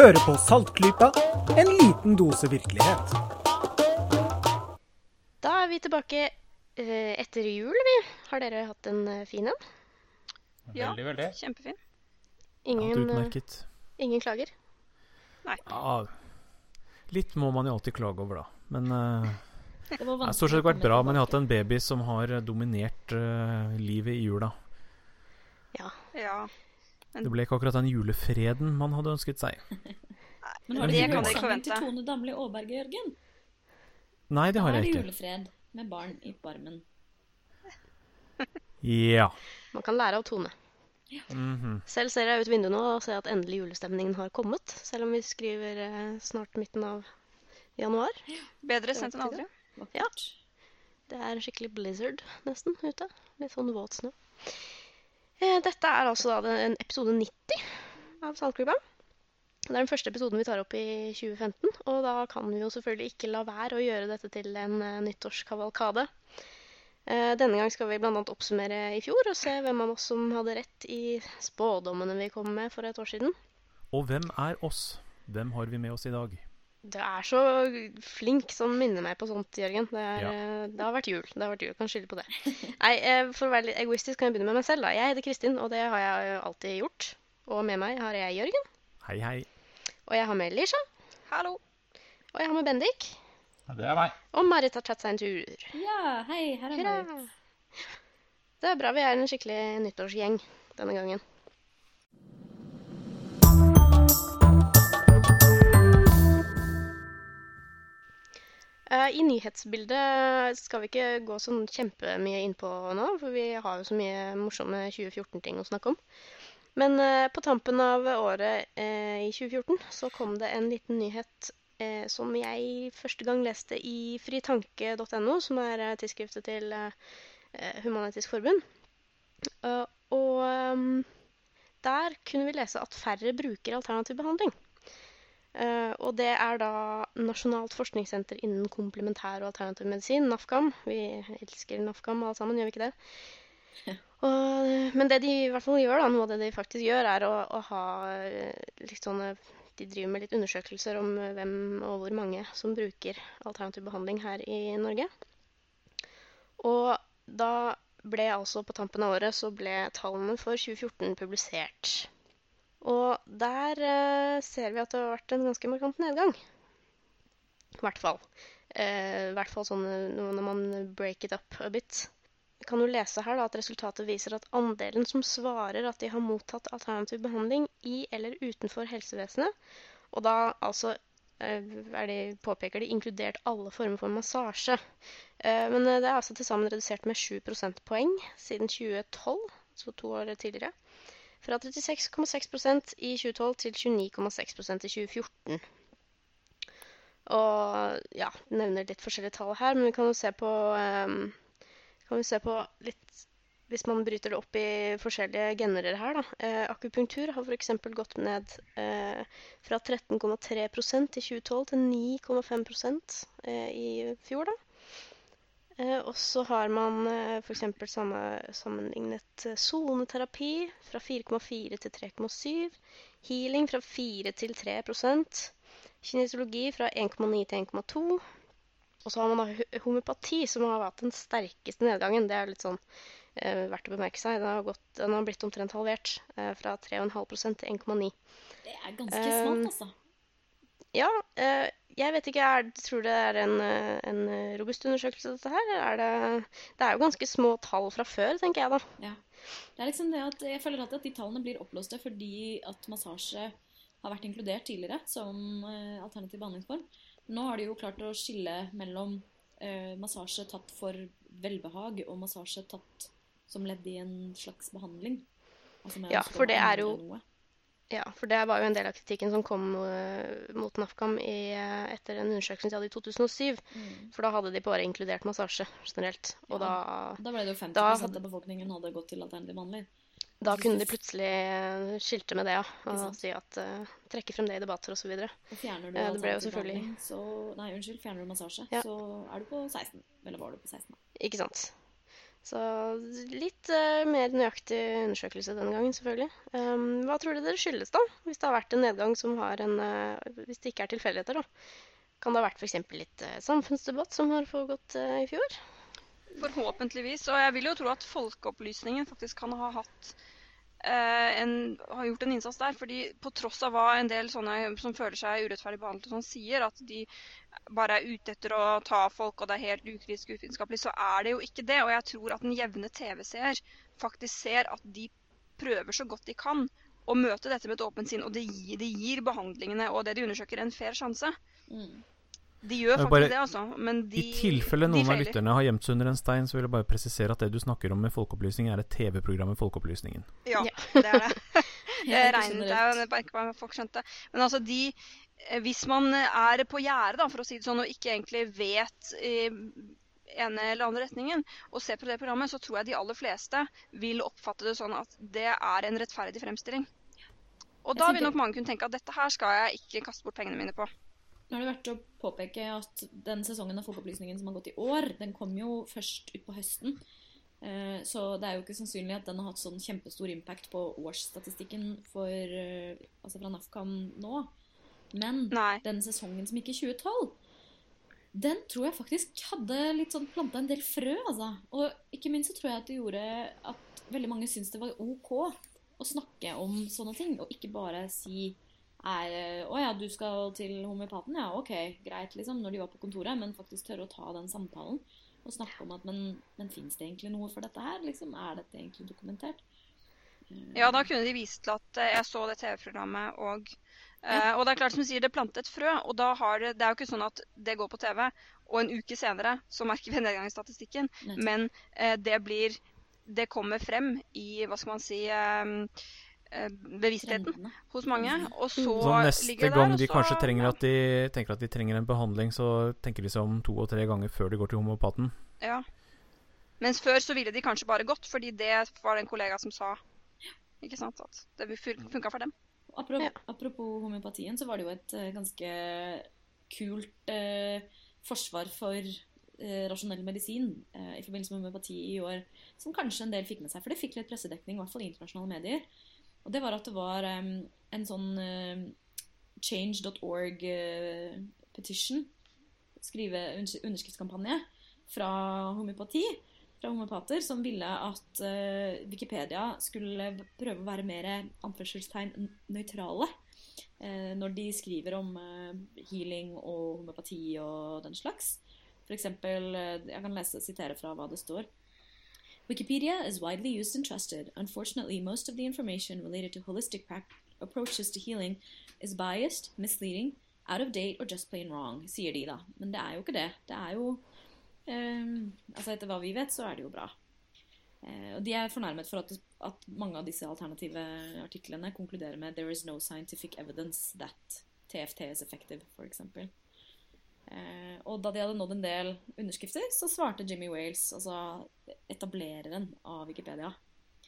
Hører på Saltklypa, en liten dose virkelighet. Da er vi tilbake eh, etter jul, vi. Har dere hatt en eh, fin en? Ja. Veldig, veldig. Kjempefin. Ingen, eh, ingen klager? Ja, litt må man jo alltid klage over, da. Men uh, Det har stort sett vært bra. Men jeg har hatt en baby som har dominert uh, livet i jula. Ja. Ja. Det ble ikke akkurat den julefreden man hadde ønsket seg. Men har du Det ikke kan hørt sangen til. Tone Damli Aaberge, Jørgen? Nei, det har Da er det ikke. julefred med barn i barmen. Ja. Man kan lære av Tone. Mhm. Selv ser jeg ut vinduet nå og ser at endelig julestemningen har kommet. Selv om vi skriver eh, snart midten av januar. Bedre sent enn aldri. Ja. Det er skikkelig blizzard nesten ute. Litt sånn våt snø. Eh, Dette er altså da en episode 90 av Saltklubba. Det er den første episoden vi tar opp i 2015, og da kan vi jo selvfølgelig ikke la være å gjøre dette til en eh, nyttårskavalkade. Eh, Denne gang skal vi bl.a. oppsummere i fjor og se hvem av oss som hadde rett i spådommene vi kom med for et år siden. Og hvem er oss? Hvem har vi med oss i dag? Du er så flink som minner meg på sånt, Jørgen. Det, er, Ja. eh, det har vært jul. Det har vært jul. Kan skylde på det. Nei, eh, For å være litt egoistisk kan jeg begynne med meg selv. da. Jeg heter Kristin, og det har jeg alltid gjort. Og med meg har jeg Jørgen. Hei, hei. Og jeg har med Lisha. Hallo. Og jeg har med Bendik. Ja, Det er meg. Og Marit har tatt seg en tur. Ja, hei, her er! Marit. Det er bra vi er en skikkelig nyttårsgjeng denne gangen. I nyhetsbildet skal vi ikke gå sånn kjempemye innpå nå, for vi har jo så mye morsomme 2014-ting å snakke om. Men eh, på tampen av året eh, i 2014 så kom det en liten nyhet eh, som jeg første gang leste i fritanke.no, som er eh, tidsskriftet til eh, Humanitisk Forbund. Uh, og um, der kunne vi lese at færre bruker alternativ behandling. Eh, og det er da Nasjonalt forskningssenter innen komplementær og alternativ medisin, NAFKAM. Vi elsker NAFKAM alle sammen, gjør vi ikke det? Og, eh, men det de i hvert fall gjør, da, noe av det de faktisk gjør, er å, å ha eh, litt sånne De driver med litt undersøkelser om hvem og hvor mange som bruker alternativ behandling her i Norge. Og da ble altså på tampen av året så ble tallene for 2014 publisert. Og der eh, ser vi at det har vært en ganske markant nedgang. I hvert fall. Eh, I hvert fall sånn eh, når man break it up a bit. Jeg kan jo lese her da, at resultatet viser at andelen som svarer at de har mottatt alternativ behandling i eller utenfor helsevesenet, og da altså eh, de, påpeker de inkludert alle former for massasje. Eh, Men det er altså til sammen redusert med 7 prosentpoeng siden 2012, så to år tidligere. Fra 36,6% i 2012 til 29,6% i 2014. Og ja, nevner litt forskjellige tall her, men vi kan jo se på ehm, kan se på litt Hvis man bryter det opp i forskjellige genrer her, da. Eh, akupunktur har f.eks. gått ned eh, fra 13,3% i 2012 til 9,5 eh, i fjor, da. Eh, og så har man eh, f.eks. sammenlignet eh, soneterapi fra 4,4 til 3,7. Healing fra 4 til 3% Kinesiologi fra 1,9 til 1,2. Og så har man da ho- som har hatt den sterkeste nedgangen. Det er litt sånn eh, verdt å bemerke seg. Den har, gått, den har blitt omtrent halvert. Eh, fra 3,5 til 1,9. Det er ganske smalt, altså. Ja, eh, jeg vet ikke. Jeg tror det er en, eh, en eh, robust undersøkelse, dette her? Er det, det er jo ganske små tall fra før, tenker jeg da. Ja. Det er liksom det at Jeg føler alltid at de tallene blir oppblåste fordi at massasje har vært inkludert tidligere som alternativ behandlingsform. Nå har de jo klart å skille mellom massasje tatt for velbehag og massasje tatt som ledd i en slags behandling. Altså Ja, for det er jo- noe. Ja, for det var jo en del av kritikken som kom eh, mot NAFKAM i, eh, etter en undersøkelse de hadde i 2007. Mm. For da hadde de bare inkludert massasje generelt. Og Ja. da, Da ble det jo 50 Da- av befolkningen hadde gått til alternativ behandling. da kunne de plutselig eh, skilte med det, ja. Og si at uh, Trekke frem det i debatter osv. Fjerner du uh, det ble jo selvfølgelig- så Nei, unnskyld, fjerner du massasje, Ja. så er du på 16. Eller var du på 16? da? Ikke sant. Så litt uh, mer nøyaktig undersøkelse denne gangen, selvfølgelig. Um, hva tror du det skyldes, da? Hvis det har vært en nedgang som har en uh, Hvis det ikke er tilfeldigheter, da. Kan det ha vært f.eks. litt uh, samfunnsdebatt som har foregått i fjor? Forhåpentligvis. Og jeg vil jo tro at folkeopplysningen faktisk kan ha hatt en, har gjort en innsats der. fordi på tross av hva en del sånne som føler seg urettferdig behandlet, sånn, sier, at de bare er ute etter å ta folk, og det er helt ukritisk uvitenskapelig, så er det jo ikke det. Og jeg tror at den jevne TV-seer faktisk ser at de prøver så godt de kan å møte dette med et åpent sinn, og det gir, de gir behandlingene og det de undersøker, en fair sjanse. Mm. De gjør faktisk bare, det, altså. Men de I tilfelle noen av lytterne har gjemt seg under en stein, så vil jeg bare presisere at det du snakker om med Folkeopplysning, er et TV-program med Folkeopplysningen. Ja, det er det. det regnet jeg bare ikke hva folk skjønte. Men altså, de Hvis man er på gjerdet, for å si det sånn, og ikke egentlig vet i ene eller andre retningen, og ser på det programmet, så tror jeg de aller fleste vil oppfatte det sånn at det er en rettferdig fremstilling. Og da vil nok mange kunne tenke at dette her skal jeg ikke kaste bort pengene mine på. Nå er det verdt å påpeke at den sesongen av Folkeopplysningen som har gått i år, den kom jo først utpå høsten. Eh, så det er jo ikke sannsynlig at den har hatt sånn kjempestor impact på årsstatistikken for, eh, altså fra NAFKAN nå. Men Nei. den sesongen som gikk i 2012, den tror jeg faktisk hadde litt sånn planta en del frø, altså. Og ikke minst så tror jeg at det gjorde at veldig mange syntes det var OK å snakke om sånne ting, og ikke bare si er Å ja, du skal til homeopaten? Ja, OK, greit, liksom, når de var på kontoret. Men faktisk tørre å ta den samtalen og snakke om at Men, men fins det egentlig noe for dette her? Liksom, er dette egentlig dokumentert? Ja, da kunne de vist til at eh, jeg så det TV-programmet, og, ja. og det er klart som sier, det plantet et frø. Og da har det, det er jo ikke sånn at det går på TV, og en uke senere så merker vi en nedgang i statistikken. Men det blir Det kommer frem i, hva skal man si uh, Eh, bevisstheten hos mange. Og så, så neste gang de kanskje trenger at de tenker at de trenger en behandling, så tenker de seg om to og tre ganger før de går til homopaten. Ja. Mens før så ville de kanskje bare gått, fordi det var det en kollega som sa. Ikke sant? At det funka for dem. Apropos, ja. apropos homeopatien, så var det jo et uh, ganske kult uh, forsvar for uh, rasjonell medisin i forbindelse med homeopati i år, som kanskje en del fikk med seg. For det fikk litt pressedekning, i hvert fall i internasjonale medier. Og det var at det var um, en sånn uh, change.org petition, skrive underskriftskampanje, fra homopati, fra homopater, som ville at uh, Wikipedia skulle prøve å være mer anførselstegn nøytrale når de skriver om healing og homopati og den slags. For eksempel, jeg kan lese, sitere fra hva det står. Wikipedia is widely used and trusted. Unfortunately, most of the information related to holistic approaches to healing is biased, misleading, out of date or just plain wrong, sier de, da. Men det er jo ikke det. Det er jo Altså, etter hva vi vet, så er det jo bra. Uh, og de er fornærmet for at, at, mange av disse alternative artiklene konkluderer med 'There is no scientific evidence that TFT is effective', for. Eh, og da de hadde nådd en del underskrifter, så svarte Jimmy Wales, altså etablereren av Wikipedia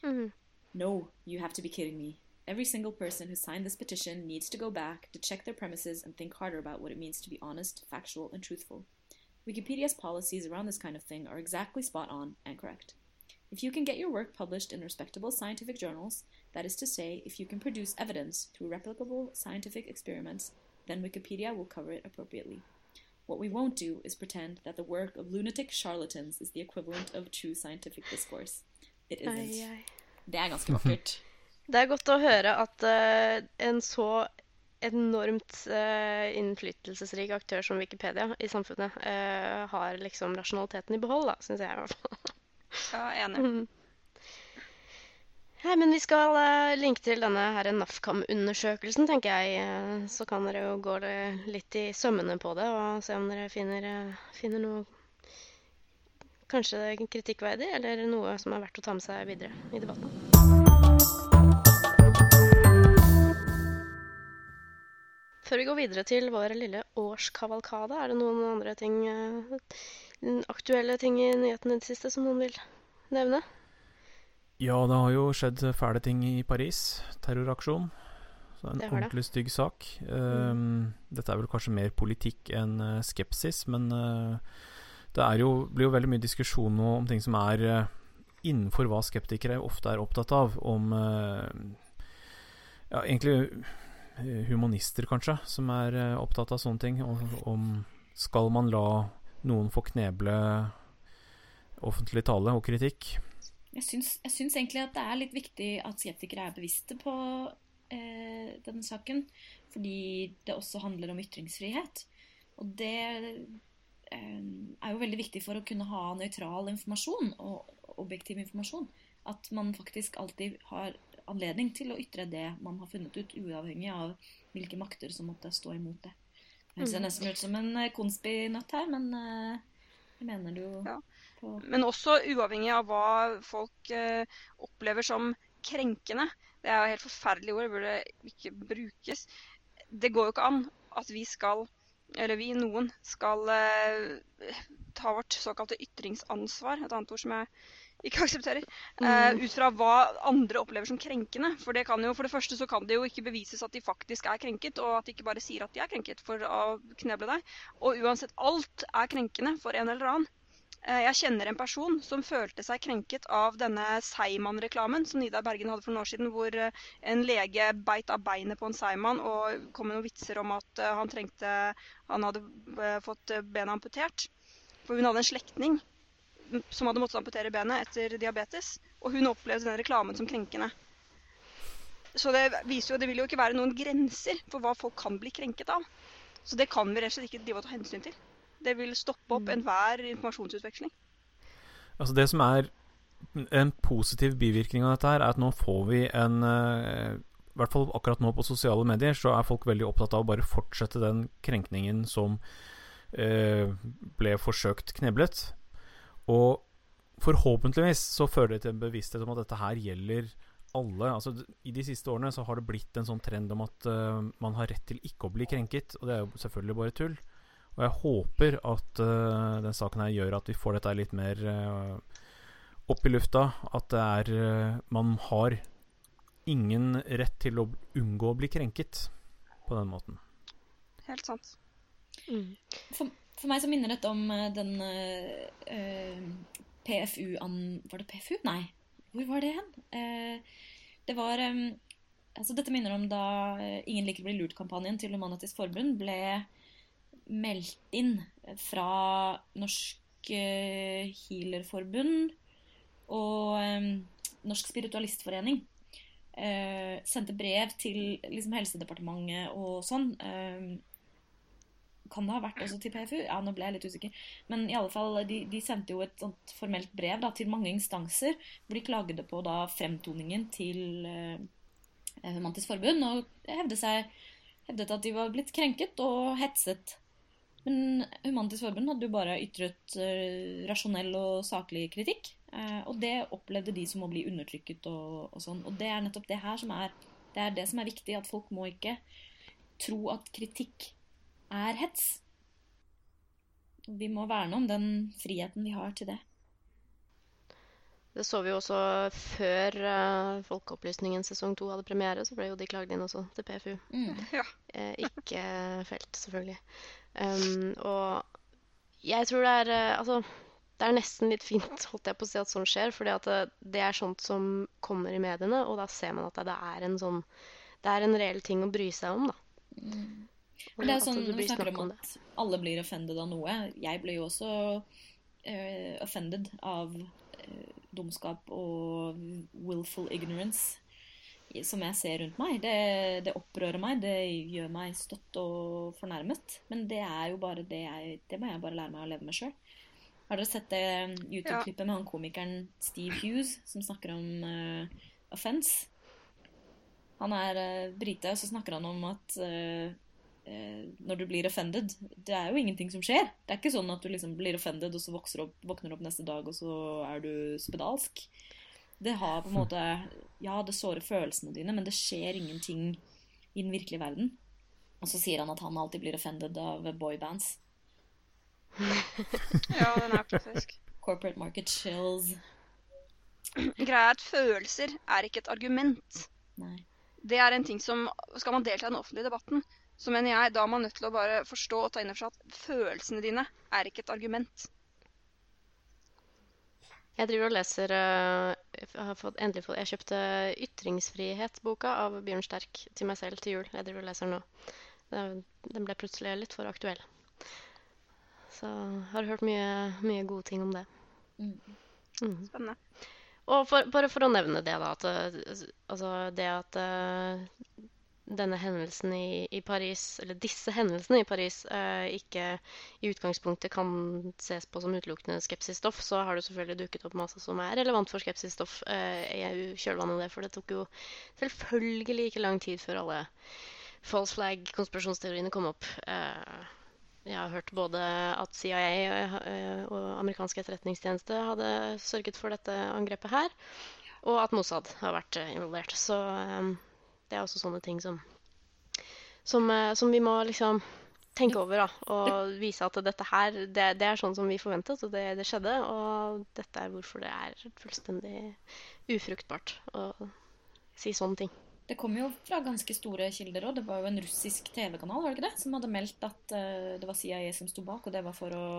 mm. No, you have to be kidding me. Every single person who signed this petition needs to go back to check their premises and think harder about what it means to be honest, factual, and truthful. Wikipedia's policies around this kind of thing are exactly spot on and correct. If you can get your work published in respectable scientific journals, that is to say, if you can produce evidence through replicable scientific experiments, then Wikipedia will cover it appropriately. What we won't do is pretend that the work of lunatic charlatans is the equivalent of true scientific discourse. It isn't. Ai, ai. Det er ganske vakkert. Det er godt å høre at uh, en så enormt uh, innflytelsesrik aktør som Wikipedia i samfunnet uh, har liksom rasjonaliteten i behold, da, syns jeg i hvert fall. Ja, enig. Mm. Nei, men vi skal uh, linke til denne her NAFKAM-undersøkelsen, tenker jeg. Så kan dere jo gå litt i sømmene på det og se om dere finner, finner noe kanskje kritikkverdig, eller noe som er verdt å ta med seg videre i debatten. Før vi går videre til vår lille årskavalkade, er det noen andre ting, aktuelle ting i nyhetene i det siste som noen vil nevne? Ja, det har jo skjedd fæle ting i Paris. Terroraksjon. Så en ordentlig stygg sak. Um, mm. Dette er vel kanskje mer politikk enn uh, skepsis, men uh, det jo, blir jo veldig mye diskusjon nå om ting som er uh, innenfor hva skeptikere ofte er opptatt av, om Ja, egentlig humanister, kanskje, som er opptatt av sånne ting. Om skal man la noen få kneble offentlig tale og kritikk? Jeg syns, jeg syns, egentlig at det er litt viktig at skeptikere er bevisste på eh, denne saken. Fordi det også handler om ytringsfrihet. Og det eh, er jo veldig viktig for å kunne ha nøytral informasjon og objektiv informasjon. At man faktisk alltid har anledning til å ytre det man har funnet ut, uavhengig av hvilke makter som måtte stå imot det. Det ser mm. nesten ut som en eh, konspinøtt her, men det jeg mener du jo ja. Men også uavhengig av hva folk uh, opplever som krenkende. Det er jo helt forferdelige ord, det burde ikke brukes. Det går jo ikke an at vi skal, eller vi, noen, skal eh, ta vårt såkalte ytringsansvar, et annet ord som jeg ikke aksepterer, uh, ut fra hva andre opplever som krenkende. For det kan jo, for det første så kan det jo ikke bevises at de faktisk er krenket, og at de ikke bare sier at de er krenket for å kneble deg. Og uansett, alt er krenkende for en eller annen. Uh, jeg kjenner en person som følte seg krenket av denne Seiman-reklamen som Nidar Bergen hadde for noen år siden, hvor uh, en lege beit av beinet på en Seiman og kom med noen vitser om at han trengte Han hadde fått benet amputert. For hun hadde en slektning som hadde måttet amputere benet etter diabetes. Og hun opplevde den reklamen som krenkende. Så det viser jo, det vil jo ikke være noen grenser for hva folk kan bli krenket av. Så det kan vi rett og slett ikke drive og ta hensyn til. Det vil stoppe opp mm. enhver informasjonsutveksling. Altså Det som er en positiv bivirkning av dette, her, er at nå får vi en uh, I hvert fall akkurat nå på sosiale medier så er folk veldig opptatt av å bare fortsette den krenkningen som uh, ble forsøkt kneblet. Og forhåpentligvis så fører det til en bevissthet om at dette her gjelder alle. Altså, I de siste årene så har det blitt en sånn trend om at uh, man har rett til ikke å bli krenket. Og det er jo selvfølgelig bare tull. Og jeg håper at uh, den saken her gjør at vi får dette litt mer uh, opp i lufta. At det er Man har ingen rett til å unngå å bli krenket på den måten. Helt sant. Mm. For, for meg så minner dette om eh, den uh, eh, PFU-an... Var det PFU? Nei. Hvor var det hen? Uh, det var um, altså Dette minner om da Ingen liker å bli lurt-kampanjen til Humanitisk Forbund ble meldt inn fra Norsk Healerforbund og um, Norsk Spiritualistforening. Uh, sendte brev til liksom, Helsedepartementet og sånn. Uh, kan det ha vært også til PFU? Ja, nå ble jeg litt usikker. Men i alle fall, de, de sendte jo et sånt formelt brev da, til mange instanser hvor de klagde på da fremtoningen til eh, Humantisk Forbund og hevdet, seg, hevdet at de var blitt krenket og hetset. Men Humantisk Forbund hadde jo bare ytret uh, rasjonell og saklig kritikk. Uh, og det opplevde de som å bli undertrykket og, og, sånn. Og det er nettopp det her som er det, er det som er viktig. At folk må ikke tro at kritikk er hets. Vi må verne om den friheten vi har til det. Det så vi jo også før uh, Folkeopplysningen sesong to hadde premiere. Så ble jo de klagd inn også til PFU. Mm. Ja. Eh, ikke felt, selvfølgelig. Um, og jeg tror det er uh, Altså, det er nesten litt fint holdt jeg på å si at sånn skjer. For det, det, er sånt som kommer i mediene, og da ser man at det, det er en sånn Det er en reell ting å bry seg om, da. Mm. Men det er sånn, når vi snakker om at alle blir offended av noe Jeg ble jo også uh, offended av uh, dumskap og willful ignorance som jeg ser rundt meg. Det, det, opprører meg, det gjør meg støtt og fornærmet. Men det er jo bare det jeg Det må jeg bare lære meg å leve med sjøl. Har dere sett det YouTube-klippet med han komikeren Steve Hughes som snakker om uh, offense? Han er uh, brite, og så snakker han om at uh, eh, når du blir offended. Det er jo ingenting som skjer. Det er ikke sånn at du liksom blir offended, og så opp, våkner du opp neste dag, og så er du spedalsk. Det har på en måte Ja, det sårer følelsene dine, men det skjer ingenting i den virkelige verden. Og så sier han at han alltid blir offended av boybands. ja, den er klassisk. Corporate market chills. Greia er at følelser er ikke et argument. Nei. Det er en ting som Skal man delta i den offentlige debatten, så mener jeg da er man nødt til å bare forstå og ta inn over seg at følelsene dine er ikke et argument. Jeg driver og leser eh, Jeg har fått, endelig fått Jeg kjøpte 'Ytringsfrihet'-boka av Bjørn Sterk til meg selv til jul. Jeg driver og leser den nå. Den ble plutselig litt for aktuell. Så jeg har hørt mye, mye gode ting om det. Mm. Mhm. Spennende. Og for, bare for å nevne det, da, at eh, altså det at eh, denne hendelsen i, i Paris, eller disse hendelsene i Paris, eh, ikke i utgangspunktet kan ses på som utelukkende skepsisstoff, så har det selvfølgelig dukket opp masse som er relevant for skepsisstoff eh, i kjølvannet av det. For det tok jo selvfølgelig ikke lang tid før alle false flag-konspirasjonsteoriene kom opp. Eh, jeg har hørt både at CIA eh, og amerikansk etterretningstjeneste hadde sørget for dette angrepet her, og at Mossad har vært eh, involvert. Så eh, det er også sånne ting som, som, eh, som vi må liksom tenke over, da. Og vise at dette her, det, det er sånn som vi forventet, og det, det skjedde. Og dette er hvorfor det er fullstendig ufruktbart å si sånne ting. Det kom jo fra ganske store kilder òg. Det var jo en russisk TV-kanal var det ikke det, som hadde meldt at eh, det var CIA som sto bak, og det var for å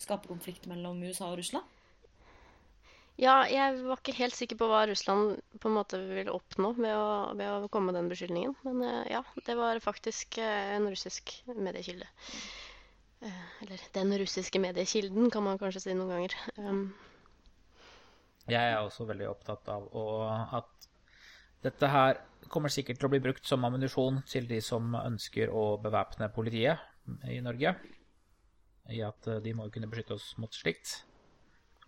skape konflikt mellom USA og Russland. Ja, jeg var ikke helt sikker på hva Russland på en måte ville oppnå ved å, med å komme med den beskyldningen. Men eh, ja, det var faktisk eh, en russisk mediekilde. Eh, Eller den russiske mediekilden, kan man kanskje si noen ganger. Um, Jeg er også veldig opptatt av å, at dette her kommer sikkert til å bli brukt som ammunisjon til de som ønsker å bevæpne politiet i Norge. I at de må kunne beskytte oss mot slikt.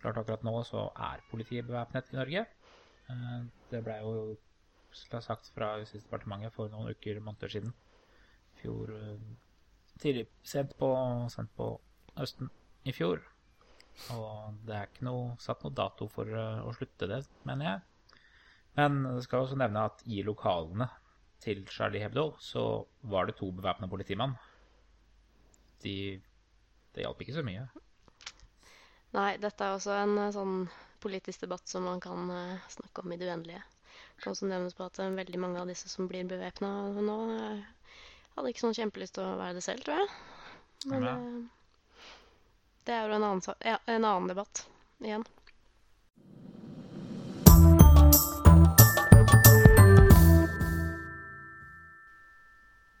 Klart akkurat nå så er politiet bevæpnet i Norge. Eh, Det ble jo sagt fra Justisdepartementet for noen uker, måneder siden. Fjor eh, tidlig, sent på, sent på høsten i fjor. Og det er ikke noe, satt noe dato for eh, å slutte det, mener jeg. Men jeg skal også nevne at i lokalene til Charlie Hebdo så var det to bevæpna politimann. De Det hjalp ikke så mye. Nei, dette er også en eh, sånn politisk debatt som man kan uh, snakke om i det uendelige. Det kan også nevnes på at uh, veldig mange av disse som blir bevæpna nå, uh, hadde ikke sånn kjempelyst til å være det selv, tror jeg. Men Ja. det er jo en annen, ja, en annen debatt igjen.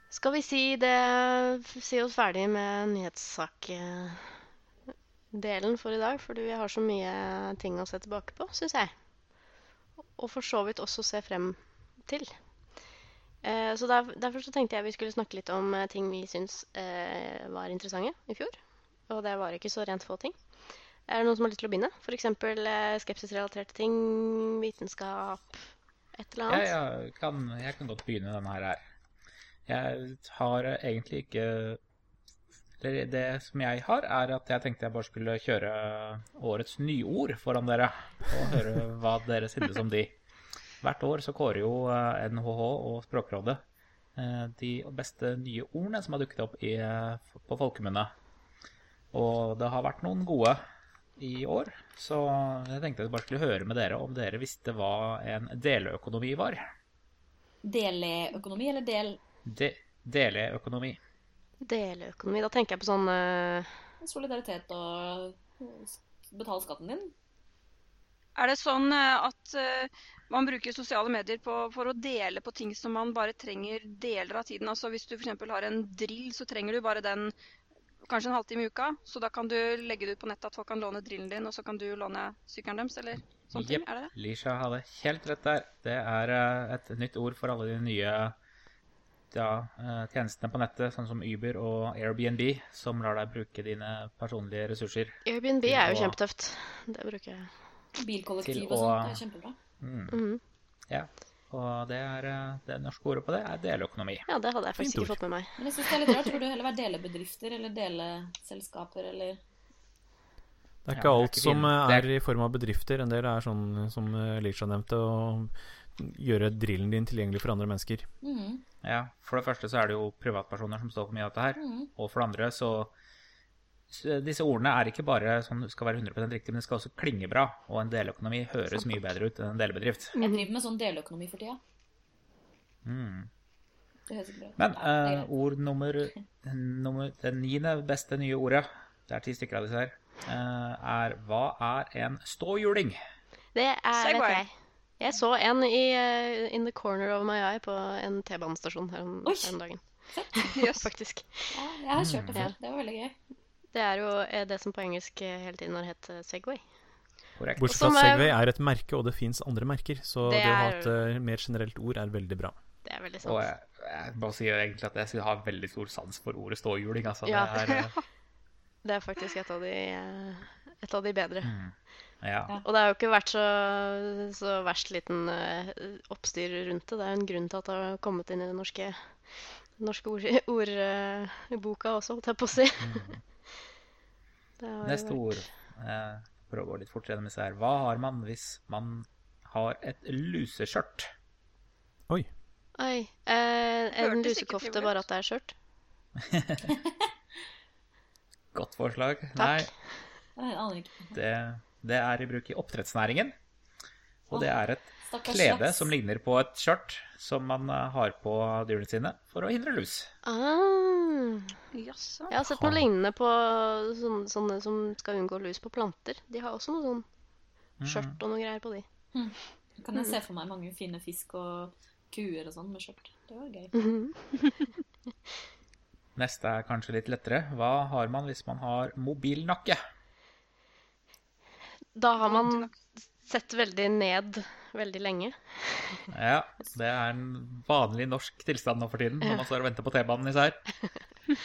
Skal vi si det Si oss ferdig med nyhetssakdelen for i dag, fordi vi har så mye ting å se tilbake på, syns jeg. Og for så vidt også se frem til. Eh, Så der, Derfor så tenkte jeg vi skulle snakke litt om eh, ting vi syns eh, var interessante i fjor. Og det var ikke så rent få ting. Er det noen som har lyst til å begynne? F.eks. Eh, skepsisrelaterte ting, vitenskap, et eller annet? annet? jeg, kan, jeg kan godt begynne denne her. Jeg har egentlig ikke Eller det som jeg har, er at jeg tenkte jeg bare skulle kjøre årets nyord foran dere. Og høre hva dere synes om de. Hvert år så kårer jo eh, NHH og Språkrådet eh, de beste nye ordene som har dukket opp i, eh, på folkemunne. Og det har vært noen gode i år, så jeg tenkte jeg bare skulle høre med dere om dere visste hva en deleøkonomi var. Deleøkonomi eller del De deleøkonomi. Deleøkonomi. Da tenker jeg på sånn eh, solidaritet og betale skatten din? Er det sånn eh, at eh, man bruker sosiale medier på, for å dele på ting som man bare trenger deler av tiden? Altså Hvis du f.eks. har en drill, så trenger du bare den kanskje en halvtime i uka. Så da kan du legge det ut på nettet at folk kan låne drillen din, og så kan du låne sykkelen deres, eller sånne ting? Er det det? Lisha hadde helt rett der. Det er eh, et nytt ord for alle de nye ja, eh, tjenestene på nettet, sånn som Uber og Airbnb, som lar deg bruke dine personlige ressurser. Airbnb er jo å- kjempetøft. Det bruker jeg. Bilkollektiv Til og sånt. Det er kjempebra. Mm. mm. Ja. Og det, er, eh, det norske ordet på det er deleøkonomi. Ja, det hadde jeg faktisk ikke fått med meg. Men jeg synes det er litt rart. Burde det heller være delebedrifter eller deleselskaper eller Det er Ja, ikke er alt ikke som er- er i form av bedrifter. En del er sånn som Lisha nevnte, å gjøre drillen din tilgjengelig for andre mennesker. Mm. Ja, For det første så er det jo privatpersoner som står for mye av dette her. Mm. Og for det andre så så Disse ordene er ikke bare sånn skal være 100% riktig, men det skal også klinge bra. Og en deleøkonomi høres mye bedre ut enn en delbedrift Jeg driver med sånn deleøkonomi for tida. Mm. Det høres ikke bra ut. Men eh, ord nummer, nummer Det niende beste nye ordet Det er ti stykker av disse her. eh, er hva er en ståhjuling? Det er, vet jeg. Jeg så en i uh, In the corner of my eye på en T-banestasjon her, om- Oi. her om dagen. Yes. Faktisk. Ja, jeg har kjørt det Ja. før. Det var veldig gøy. Det er jo eh, det som på engelsk eh, hele tiden har hett Segway. Korrekt. Bortsett fra at er- Segway er et merke, og det fins andre merker. Så Det det, å ha er- et eh, mer generelt ord er veldig bra. Det er veldig Og sant. jeg, jeg bare sier egentlig at jeg har veldig stor sans for ordet ståhjuling. Altså. Ja. Det er, Det er faktisk et av de, et av de bedre. ja. Ja. Og det har jo ikke vært så, så verst liten eh, oppstyr rundt det. Det er jo en grunn til at det har kommet inn i den norske, norske ordboka ord, eh, boka også, holdt jeg på å si. Det Neste vært- ord, eh, for å gå litt fortere gjennom disse her. Hva har man hvis man har et luseskjørt? Oi. Oi. Eh, en lusekofte, bare at det er skjørt? Godt forslag. Takk. Nei, Jeg aner ikke. det, det er i bruk i oppdrettsnæringen. Og det er et Stakkars klede slags. som ligner på et skjørt som man eh, har på dyrene sine for å hindre lus. Ah, Jaså. jeg har sett noe lignende på sånne, sånne som skal unngå lus på planter. De har også noe sånn skjørt og noe greier på de. Kan jeg se for meg mange fine fisk og kuer og sånn med skjørt. Det var gøy. Neste er kanskje litt lettere. Hva har man hvis man har mobilnakke? Da har man sett veldig ned veldig lenge. Ja, det er en vanlig norsk tilstand nå for tiden når man står og venter på T-banen især.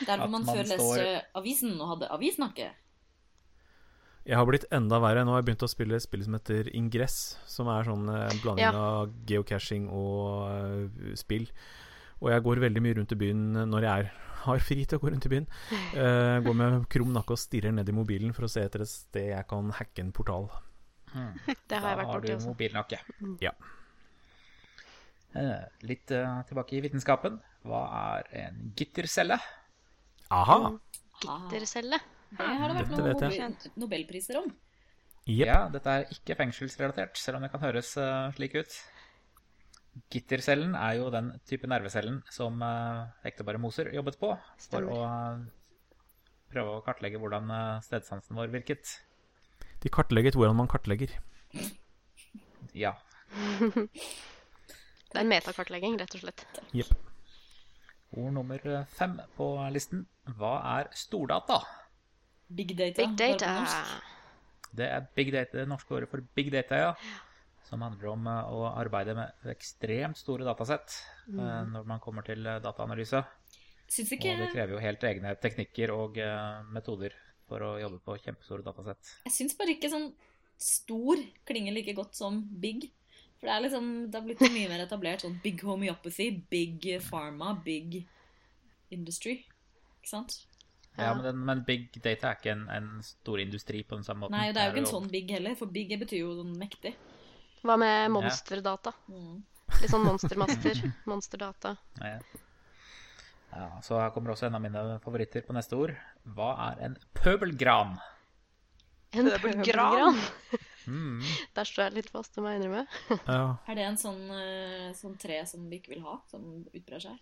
Der hvor man man før står- leste avisen og hadde avisnakke. Jeg har blitt enda verre. Nå har jeg begynt å spille spillet spill som heter Ingress, som er sånn eh, en blanding Ja. av geocaching og uh, spill. Og jeg går veldig mye rundt i byen når jeg er, har fri til å gå rundt i byen. Uh, går med krum nakke og stirrer ned i mobilen for å se etter et sted jeg kan hacke en portal. Det har Da jeg vært har borti du også. mobilnakke. Ja. Uh, Litt uh, tilbake i vitenskapen. Hva er en gittercelle? Aha! Gittercelle. Det har det vært noen. Nobelpriser om. Yep. Ja, dette er ikke fengselsrelatert, selv om det kan høres slik ut. Gittercellen er jo den type nervecellen som uh, ekteparet Moser jobbet på for å eh, prøve å kartlegge hvordan eh, stedsansen vår virket. De kartlegget hvordan man kartlegger. Ja. Det er en metakartlegging, rett og slett. Yep. Ord nummer eh, fem på listen. Hva er stordata? Big data. Big data. Det er big data, det norske ordet for big data, ja. Som handler om eh, å arbeide med ekstremt store datasett mm. når man kommer til eh, dataanalyse. Syns Og det krever jo helt egne teknikker og eh, metoder for å jobbe på kjempestore datasett. Jeg syns bare ikke sånn stor klinger like godt som big. For det er liksom, det har blitt mye mer etablert sånn big homeopathy, big pharma, big industry. Ikke sant? Ja, men, den, men big data er ikke en, en stor industri på den samme måten. Nei, det er jo ikke en sånn big heller, for big betyr jo sånn mektig. Hva med monsterdata? Mm. Litt sånn monstermaster. Monsterdata. Ja. ja, så her kommer også en av mine favoritter på neste ord. Hva er en pøbelgran? En Pøbelgran. pøbelgran. Mm. Der står jeg litt fast, det må jeg innrømme. Ja. Er det en sånn, eh, sånn tre som vi ikke vil ha, som utbrer seg?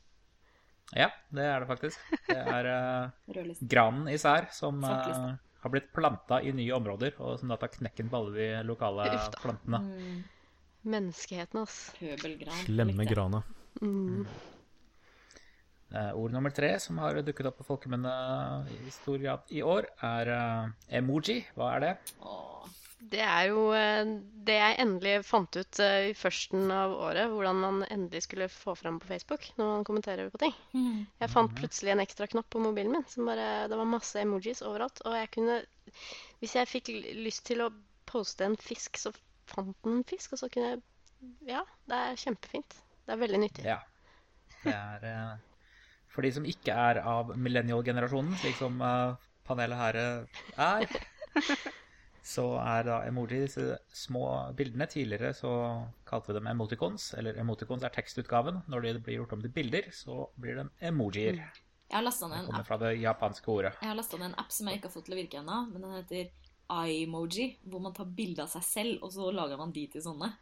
Ja, det er det faktisk. Det er eh, granen især som Svartlista. Har blitt planta i nye områder, og som da tar knekken på alle de lokale Ufta. plantene. Mm. Menneskeheten, ass. Pøbelgran. Slemme Likte grana. Mm. Uh, ord nummer tre som har dukket opp på folkemunne i stor grad i år, er uh, emoji. Hva er det? Åh. Det er jo eh, det jeg endelig fant ut eh, i førsten av året, hvordan man endelig skulle få fram på Facebook når man kommenterer på ting. Mm. Jeg fant plutselig en ekstra knapp på mobilen min. Som bare, det var masse emojis overalt. Og jeg kunne Hvis jeg fikk lyst til å poste en fisk, så fant den en fisk. Og så kunne jeg Ja, det er kjempefint. Det er veldig nyttig. Ja. Det er eh, For de som ikke er av millennial-generasjonen, slik som panelet her er, så er da emoji disse små bildene. Tidligere så kalte vi dem emoticons, eller emoticons er tekstutgaven. Når de blir gjort om til bilder, så blir de emojier. Jeg har lasta ned en app fra det japanske ordet. Jeg har ned en app som jeg ikke har fått til å virke ennå, men den heter iemoji, hvor man tar bilde av seg selv, og så lager man de til sånne.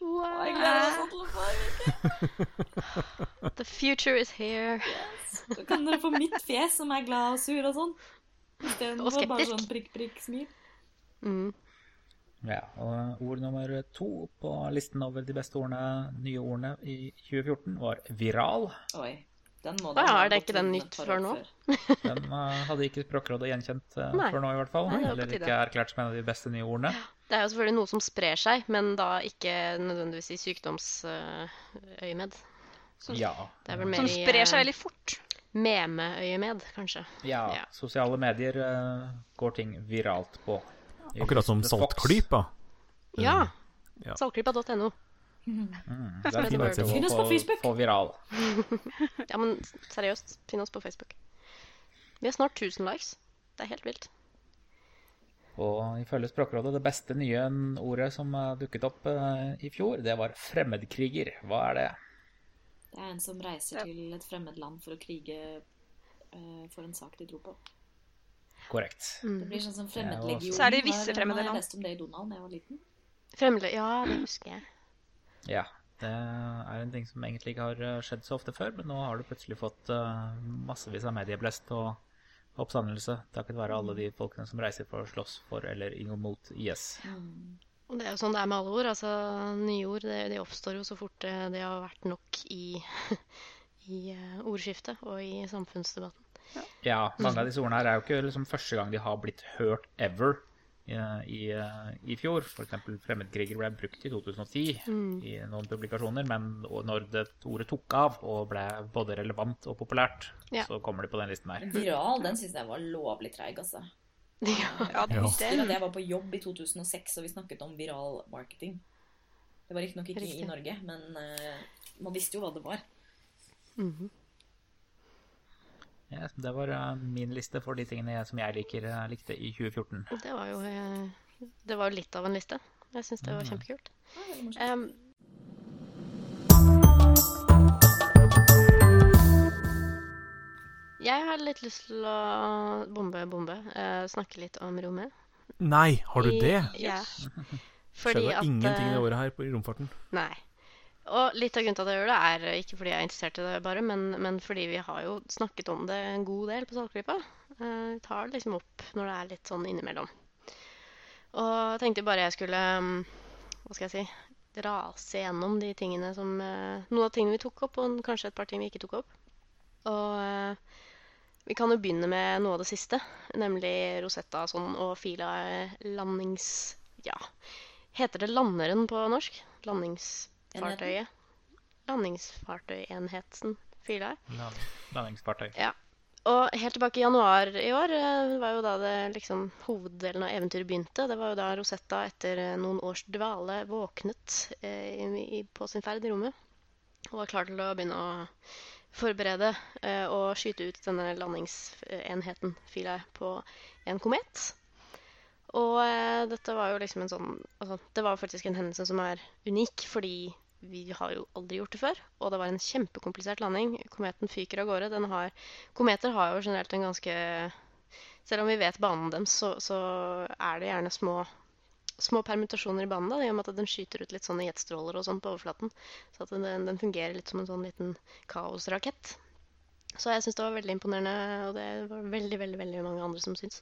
Og jeg gleder meg sånn til å få virke. The future is here. Så kan dere få mitt fjes som er glad og sur og sånn. Istedenfor bare sånn prikk-prikk-smil. Mm. Ja, og ord nummer to på listen over de beste ordene, nye ordene i 2014 var viral. Oi. Den må da er det ikke den nytt før nå? Den uh, hadde ikke Språkrådet gjenkjent uh, før nå, i hvert fall. Nei, Eller ikke erklært som en av de beste nye ordene. Det er jo selvfølgelig noe som sprer seg, men da ikke nødvendigvis i sykdomsøyemed. Ja. Det er vel mer Som sprer seg eh, veldig fort. memeøyemed, kanskje. ja. Ja. Sosiale medier går ting viralt på. Akkurat som saltklypa. Ja! Ja. Saltklypa.no. Mm, det er fint word. Finn oss på Facebook. Få viral. Ja, men seriøst, finn oss på Facebook. Vi har snart 1000 likes. Det er helt vilt. Og ifølge Språkrådet, det beste nye ordet som eh, dukket opp eh, i fjor, det var fremmedkriger. Hva er det? Det er en som reiser Ja. til et fremmed land for å krige eh, for en sak de tror på. Korrekt. Det blir sånn som fremmedlegion. Så er det visse fremmede Jeg land. leste om det i Donald da jeg var liten. Fremle Ja, det husker jeg. Ja. Det er en ting som egentlig ikke har eh, skjedd så ofte før, men nå har du plutselig fått uh, massevis av medieblest og oppstandelse takket være alle de folkene som reiser for å slåss for eller mot IS. Og det er jo sånn det er med alle ord. altså Nye ord det, de oppstår jo så fort eh, det har vært nok i, i ordskiftet og i samfunnsdebatten. Ja, mange av disse ordene her er jo ikke liksom første gang de har blitt hørt ever i, i, eh, i fjor. F.eks. fremmedkriger ble brukt i 2010 i noen publikasjoner, men når det ordet tok av og ble både relevant og populært, Ja. så kommer de på den listen her. Viral, den syns jeg var lovlig treig, altså. Ja. Ja, det, Ja. Husker det, at jeg var på jobb i 2006 og vi snakket om viral marketing. Det var riktignok ikke Riktig. i Norge, men uh, man visste jo hva det var. Ja, det var eh, min liste for de tingene jeg, som jeg liker, eh, likte i 2014. Det var jo eh, Det var litt av en liste. Jeg syns det var kjempekult. Ja, veldig morsomt. Em, jeg har litt lyst til å bombe, bombe. Uh, snakke litt om rommet. Nei, har du I- det? Ja. Skjedde Fordi at ingenting eh, det året her på, i romfarten. Nei. Og litt av grunnen til at jeg gjør det, er ikke fordi jeg er interessert i det, bare, men, men fordi vi har jo snakket om det en god del på Saltklypa. Eh, Vi tar det liksom opp når det er litt sånn innimellom. Og jeg tenkte bare jeg skulle mm, Hva skal jeg si Rase gjennom de tingene som eh, Noen av tingene vi tok opp, og kanskje et par ting vi ikke tok opp. Og eh, vi kan jo begynne med noe av det siste, nemlig Rosetta sånn, og Fila landings... Ja. Heter det landeren på norsk? Landingsfartøyet? Landingsfartøyenheten Fila. Land- Landingsfartøy. Ja. Og helt tilbake i januar i år eh, var jo da det liksom hoveddelen av eventyret begynte. Det var jo da Rosetta etter eh, noen års dvale våknet eh, i, i, på sin ferd i rommet. Og var klar til å begynne å forberede eh, og skyte ut denne landingsenheten Philae på en komet. Og eh, dette var jo liksom en sånn altså, Det var faktisk en hendelse som er unik, fordi vi har jo aldri gjort det før. Og det var en kjempekomplisert landing. Kometen fyker av gårde. Har, kometer har jo generelt en ganske Selv om vi vet banen deres, så, så er det gjerne små, små permutasjoner i banen. da, I og med at den skyter ut litt sånne jetstråler og sånn på overflaten. Så at den, den fungerer litt som en sånn liten kaosrakett. Så jeg syns det var veldig imponerende, og det var veldig veldig, veldig mange andre som syns,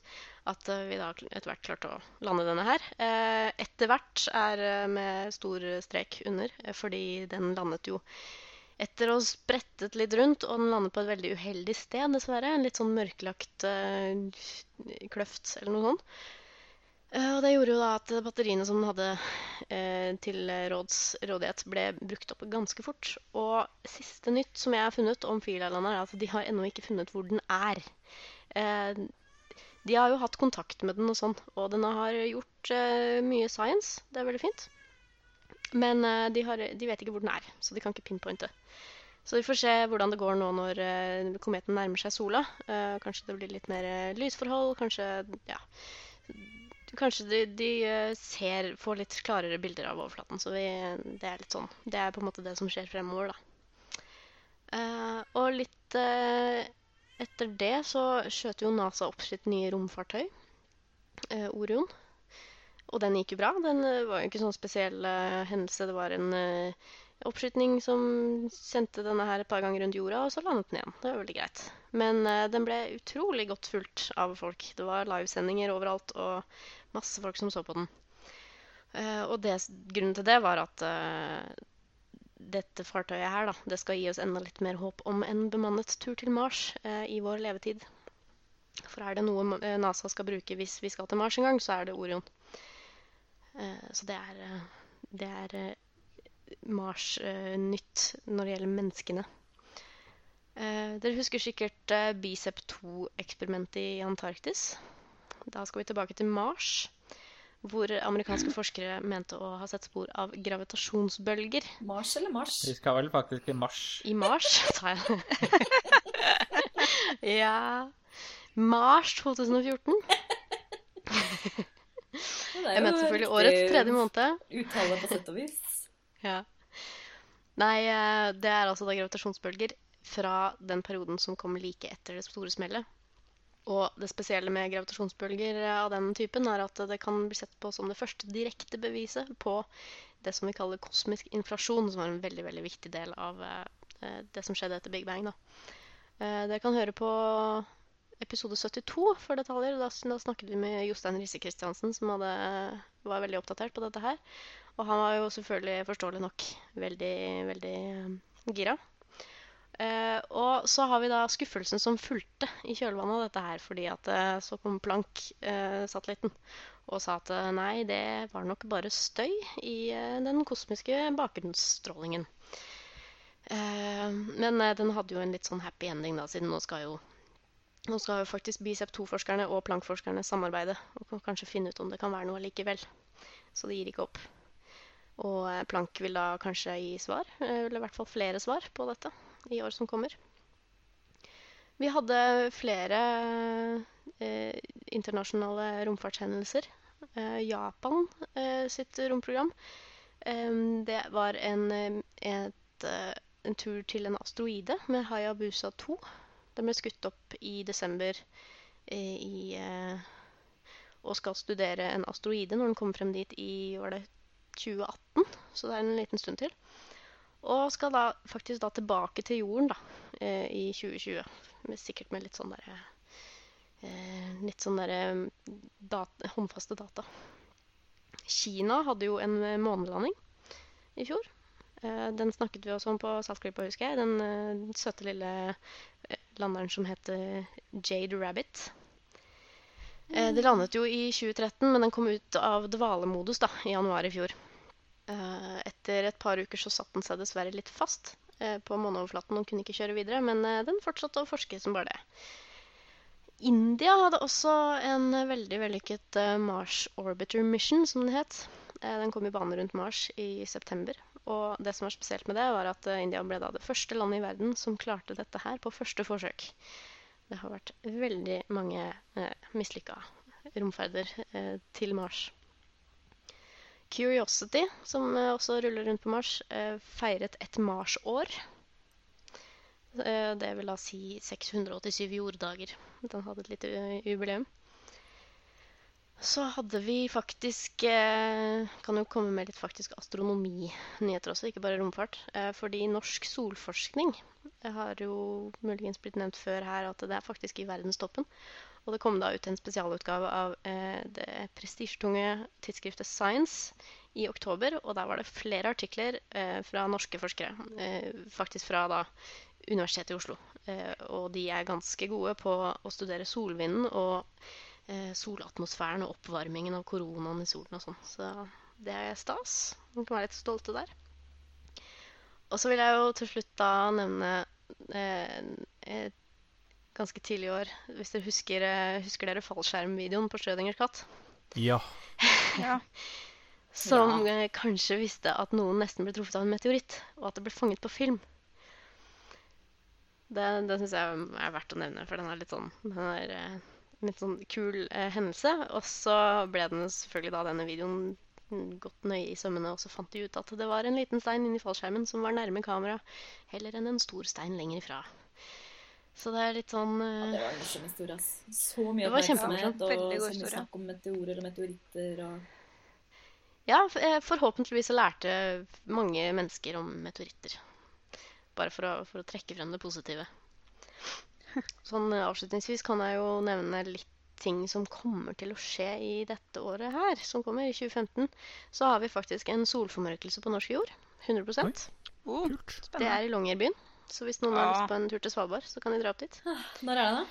at eh, vi da etter hvert klarte å lande denne her. Eh, etter hvert er eh, med stor strek under, fordi den landet jo etter å ha sprettet litt rundt, og den landet på et veldig uheldig sted, dessverre. En litt sånn mørklagt kløft eller noe sånt. Eh, og det gjorde jo da at batteriene som den hadde eh, til råds, rådighet, ble brukt opp ganske fort. Og siste nytt som jeg har funnet om Filalandet, er at de har ennå ikke funnet hvor den er. Eh, de har jo hatt kontakt med den og sånn, og den har gjort mye science. Det er veldig fint. Men de, har, de vet ikke hvor den er, så de kan ikke pinpointe. Så vi får se hvordan det går nå når kometen nærmer seg sola. Kanskje det blir litt mer lysforhold, kanskje ja, Kanskje de, de eh, ser, får litt klarere bilder av overflaten. Så vi, det er litt sånn. Det er på en måte det som skjer fremover, da. Uh, og litt uh, etter det så skjøt jo NASA opp sitt nye romfartøy, uh, Orion. Og den gikk jo bra. Den var jo ikke sånn spesiell hendelse. Det var en, eh, oppskytning som sendte denne her et par ganger rundt jorda, og så landet den igjen. Det var veldig greit. Men eh, den ble utrolig godt fulgt av folk. Det var livesendinger overalt og masse folk som så på den. Eh, og det, grunnen til det var at eh, dette fartøyet her, da, det skal gi oss enda litt mer håp om en bemannet tur til Mars eh, i vår levetid. For er det noe eh, NASA skal bruke hvis vi skal til Mars en gang, så er det Orion. Eh, så det er, det er Mars-nytt når det gjelder menneskene. Eh, dere husker sikkert eh, Bicep 2-eksperimentet i Antarktis. Da skal vi tilbake til Mars, hvor amerikanske forskere mente å ha sett spor av gravitasjonsbølger Mars eller Mars? Vi skal vel faktisk til Mars. i Mars, sa jeg. ja Mars 2014. Ja, det er Jeg mente selvfølgelig årets tredje måned. Uttale på sett og vis. Ja. Nei, eh, det er altså da gravitasjonsbølger fra den perioden som kommer like etter det store smellet. Og det spesielle med gravitasjonsbølger av den typen er at det kan bli sett på som det første direkte beviset på det som vi kaller kosmisk inflasjon, som var en veldig veldig viktig del av eh, det som skjedde etter Big Bang. Da. Eh, Dere kan høre på episode 72 for detaljer. Da snakket vi med Jostein Risse Christiansen, som hadde, var veldig oppdatert på dette her. Og han var jo selvfølgelig forståelig nok veldig, veldig eh, gira. Eh, og så har vi da skuffelsen som fulgte i kjølvannet av dette her, fordi at eh, så kom Planck-satellitten og sa at eh, nei, det var nok bare støy i eh, den kosmiske bakgrunnsstrålingen. Eh, men eh, den hadde jo en litt sånn happy ending, da, siden nå skal jo nå skal jo faktisk Bicep 2-forskerne og Planck-forskerne samarbeide og kanskje finne ut om det kan være noe likevel. Så det gir ikke opp. Og Plank Planck vil da kanskje gi svar, eh, eller i hvert fall flere svar på dette i år som kommer. Vi hadde flere eh, internasjonale romfartshendelser. Eh, Japan eh, sitt romprogram. Eh, det var en, eh, et, eh, en tur til en asteroide med Hayabusa 2. Den ble skutt opp i desember eh, i, eh, og skal studere en asteroide når den kommer frem dit i var det 2018, så det er en liten stund til. Og skal da faktisk da tilbake til jorden da, eh, i 2020, med, sikkert med litt sånn derre eh, Litt sånn derre dat håndfaste data. Kina hadde jo en eh, månelanding i fjor. Eh, den snakket vi også om på Saltklypa, husker jeg. Den eh, søte lille eh, landeren som heter Jade Rabbit. Eh, det landet jo i 2013, men den kom ut av dvalemodus da, i januar i fjor. Eh, etter et par uker så satte den seg dessverre litt fast eh, på måneoverflaten og kunne ikke kjøre videre, men eh, den fortsatte å forske som bare det. India hadde også en veldig vellykket Mars Orbiter Mission, som den het. Den kom i bane rundt Mars i september. Og det som var spesielt med det, var at India ble da det første landet i verden som klarte dette her på første forsøk. Det har vært veldig mange eh, mislykka romferder eh, til Mars. Curiosity, som eh, også ruller rundt på Mars, eh, feiret et Mars-år. Eh, Det vil da si 687 jorddager. Den hadde et lite jubileum. Så hadde vi faktisk Kan jo komme med litt faktisk astronominyheter også, ikke bare romfart. Fordi norsk solforskning har jo muligens blitt nevnt før her at det er faktisk i verdenstoppen. Og det kom da ut en spesialutgave av eh, det prestisjetunge tidsskriftet Science i oktober. Og der var det flere artikler eh, fra norske forskere. Eh, faktisk fra da Universitetet i Oslo. Eh, og de er ganske gode på å studere solvinden og eh, solatmosfæren og oppvarmingen av koronaen i solen og sånn. Så det er stas. Man kan være litt stolte der. Og så vil jeg jo til slutt da nevne eh, eh, ganske tidlig i år, hvis dere husker, eh, husker dere fallskjermvideoen på Schrødingers katt? Ja. Ja. Som ja. kanskje visste at noen nesten ble truffet av en meteoritt, og at det ble fanget på film. Det, det syns jeg er verdt å nevne, for den er litt sånn, den er, eh, en litt sånn kul eh, hendelse. Og så ble den selvfølgelig da denne videoen gått nøye i sømmene, og så fant de ut at det var en liten stein inni fallskjermen som var nærme kamera, heller enn en stor stein lenger ifra. Så det er litt sånn Ja, eh, det var en morsom historie, ass. Så mye Det var oppmerksomhet kjempemorsomt. og Veldig god så mye historie. snakk om meteorer og meteoritter og Ja, eh, forhåpentligvis så lærte mange mennesker om meteoritter. Bare for å, for å trekke frem det positive. Sånn eh, avslutningsvis kan jeg jo nevne litt ting som kommer til å skje i dette året her, som kommer i 2015. Så har vi faktisk en solformørkelse på norsk jord. 100 Oh, Det er i Longyearbyen. Så hvis noen har lyst på en tur til Svalbard, så kan de dra opp dit. Når er det, da?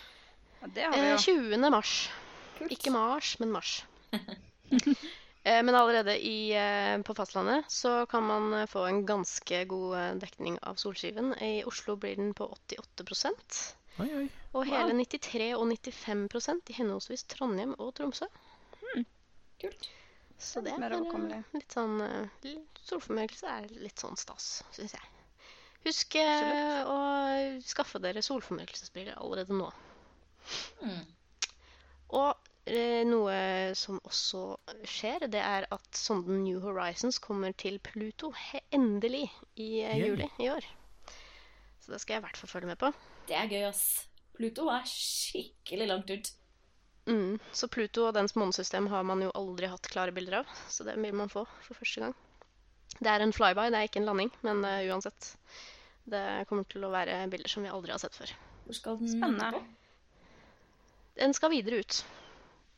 Ja, det har vi Eh, 20. mars. Kult. Ikke mars, men mars. Eh, Men allerede i, eh, på fastlandet så kan man eh, få en ganske god eh, dekning av solskiven. I Oslo blir den på 88 Oi, oi. og hele 93 og 95% i henholdsvis Trondheim og Tromsø. Kult. Så det er eh, litt sånn Solformørkelse er litt sånn stas, syns jeg. Husk eh, å skaffe dere solformørkelsesbriller allerede nå. Mm. Og eh, noe som også skjer, det er at sonden New Horizons kommer til Pluto endelig i eh, juli i år. Så det skal jeg i hvert fall følge med på. Det er gøy, ass. Pluto er skikkelig langt ut. Mm. Så Pluto og dens månesystem har man jo aldri hatt klare bilder av, så det vil man få for første gang. Det er en flyby, det er ikke en landing, men uh, uansett. Det kommer til å være bilder som vi aldri har sett før. Hvor skal den Spennende. På? Den skal videre ut.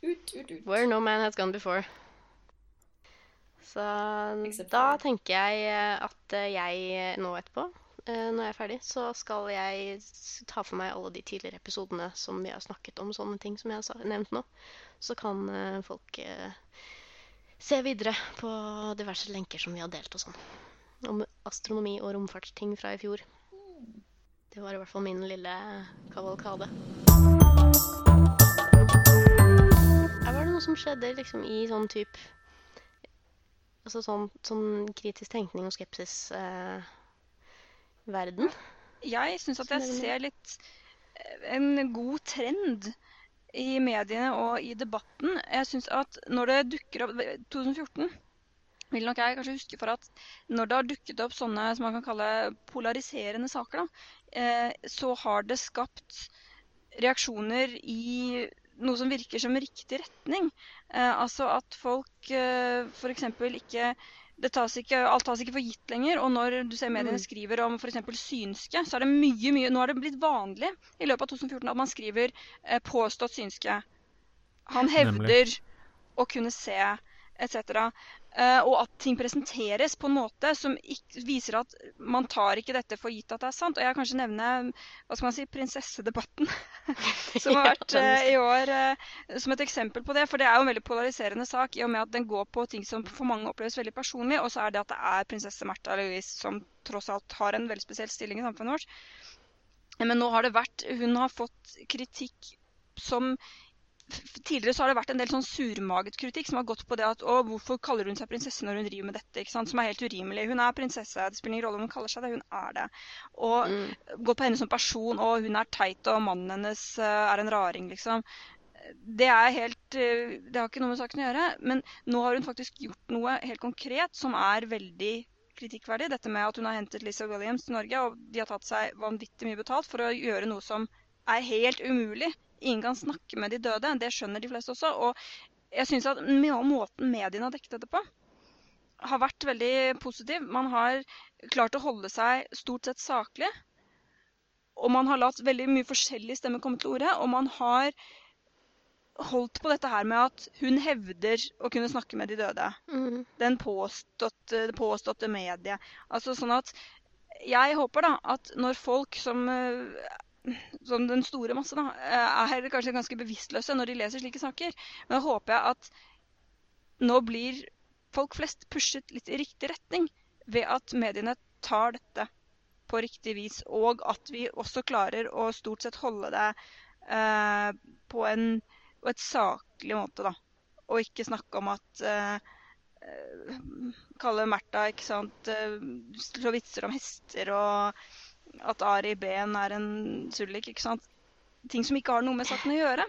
Ut, ut, ut. Where no man has gone before. Så Except da for- tenker jeg eh, at eh, jeg eh, nå etterpå, når jeg er ferdig, så skal jeg ta for meg alle de tidligere episodene som vi har snakket om sånne ting som jeg har nevnt nå. Så kan folk se videre på diverse lenker som vi har delt og sånn. Om astronomi og romfartsting fra i fjor. Det var i hvert fall min lille kavalkade. Her var det noe som skjedde liksom i sånn type Altså sånn, sånn kritisk tenkning og skepsis eh? Jeg syns at jeg ser litt eh, en god trend i mediene og i debatten. Jeg syns at når det dukker opp 2014 vil nok jeg kanskje huske for at når det har dukket opp sånne som man kan kalle polariserende saker, da, eh, så har det skapt reaksjoner i noe som virker som riktig retning. Eh, altså at folk eh, f.eks. ikke det tas ikke, alt tas ikke for gitt lenger. Og når du ser mediene Mm. skriver om f.eks. synske, så er det mye, mye Nå er det blitt vanlig i løpet av 2014 at man skriver eh, 'påstått synske'. Han Nemlig. hevder å kunne se, etc. Eh, og at ting presenteres på en måte som viser at man tar ikke dette for gitt at det er sant. Og jeg kan kanskje nevne hva skal man si, prinsessedebatten, som har vært eh, i år eh, som et eksempel på det. For det er jo en veldig polariserende sak, i og med at den går på ting som for mange oppleves veldig personlig. Og så er det at det er prinsesse Märtha Louise som tross alt har en veldig spesiell stilling i samfunnet vårt. Men nå har det vært Hun har fått kritikk som Tidligere så har det vært en del sånn surmaget kritikk som har gått på det at å, hvorfor kaller hun seg prinsesse når hun driver med dette? ikke sant? Som er helt urimelig. Hun er prinsesse, det spiller ingen rolle om hun kaller seg det, hun er det. Og Mm. gått på henne som person, og hun er teit, og mannen hennes eh, er en raring, liksom. Det er helt eh, Det har ikke noe med saken å gjøre. Men nå har hun faktisk gjort noe helt konkret som er veldig kritikkverdig. Dette med at hun har hentet Lisa Williams til Norge, og de har tatt seg vanvittig mye betalt for å gjøre noe som er helt umulig. Ingen kan snakke med de døde. Det skjønner de fleste også. Og jeg syns at måten mediene har dekket dette på, har vært veldig positiv. Man har klart å holde seg stort sett saklig. Og man har latt veldig mye forskjellige stemmer komme til orde. Og man har holdt på dette her med at hun hevder å kunne snakke med de døde. Mm. Den påståtte, det påståtte mediet. Altså sånn at jeg håper da at når folk som, som den store masse da, eh, er kanskje ganske bevisstløse når de leser slike saker, men da håper jeg at nå blir folk flest pushet litt i riktig retning ved at mediene tar dette på riktig vis, og at vi også klarer å stort sett holde det eh, på en på et saklig måte, da. Og ikke snakke om at eh, Kalle Märtha, ikke sant eh, Slå vitser om hester, og at Ari Behn er en sullik, ikke sant. Ting som ikke har noe med saken å gjøre.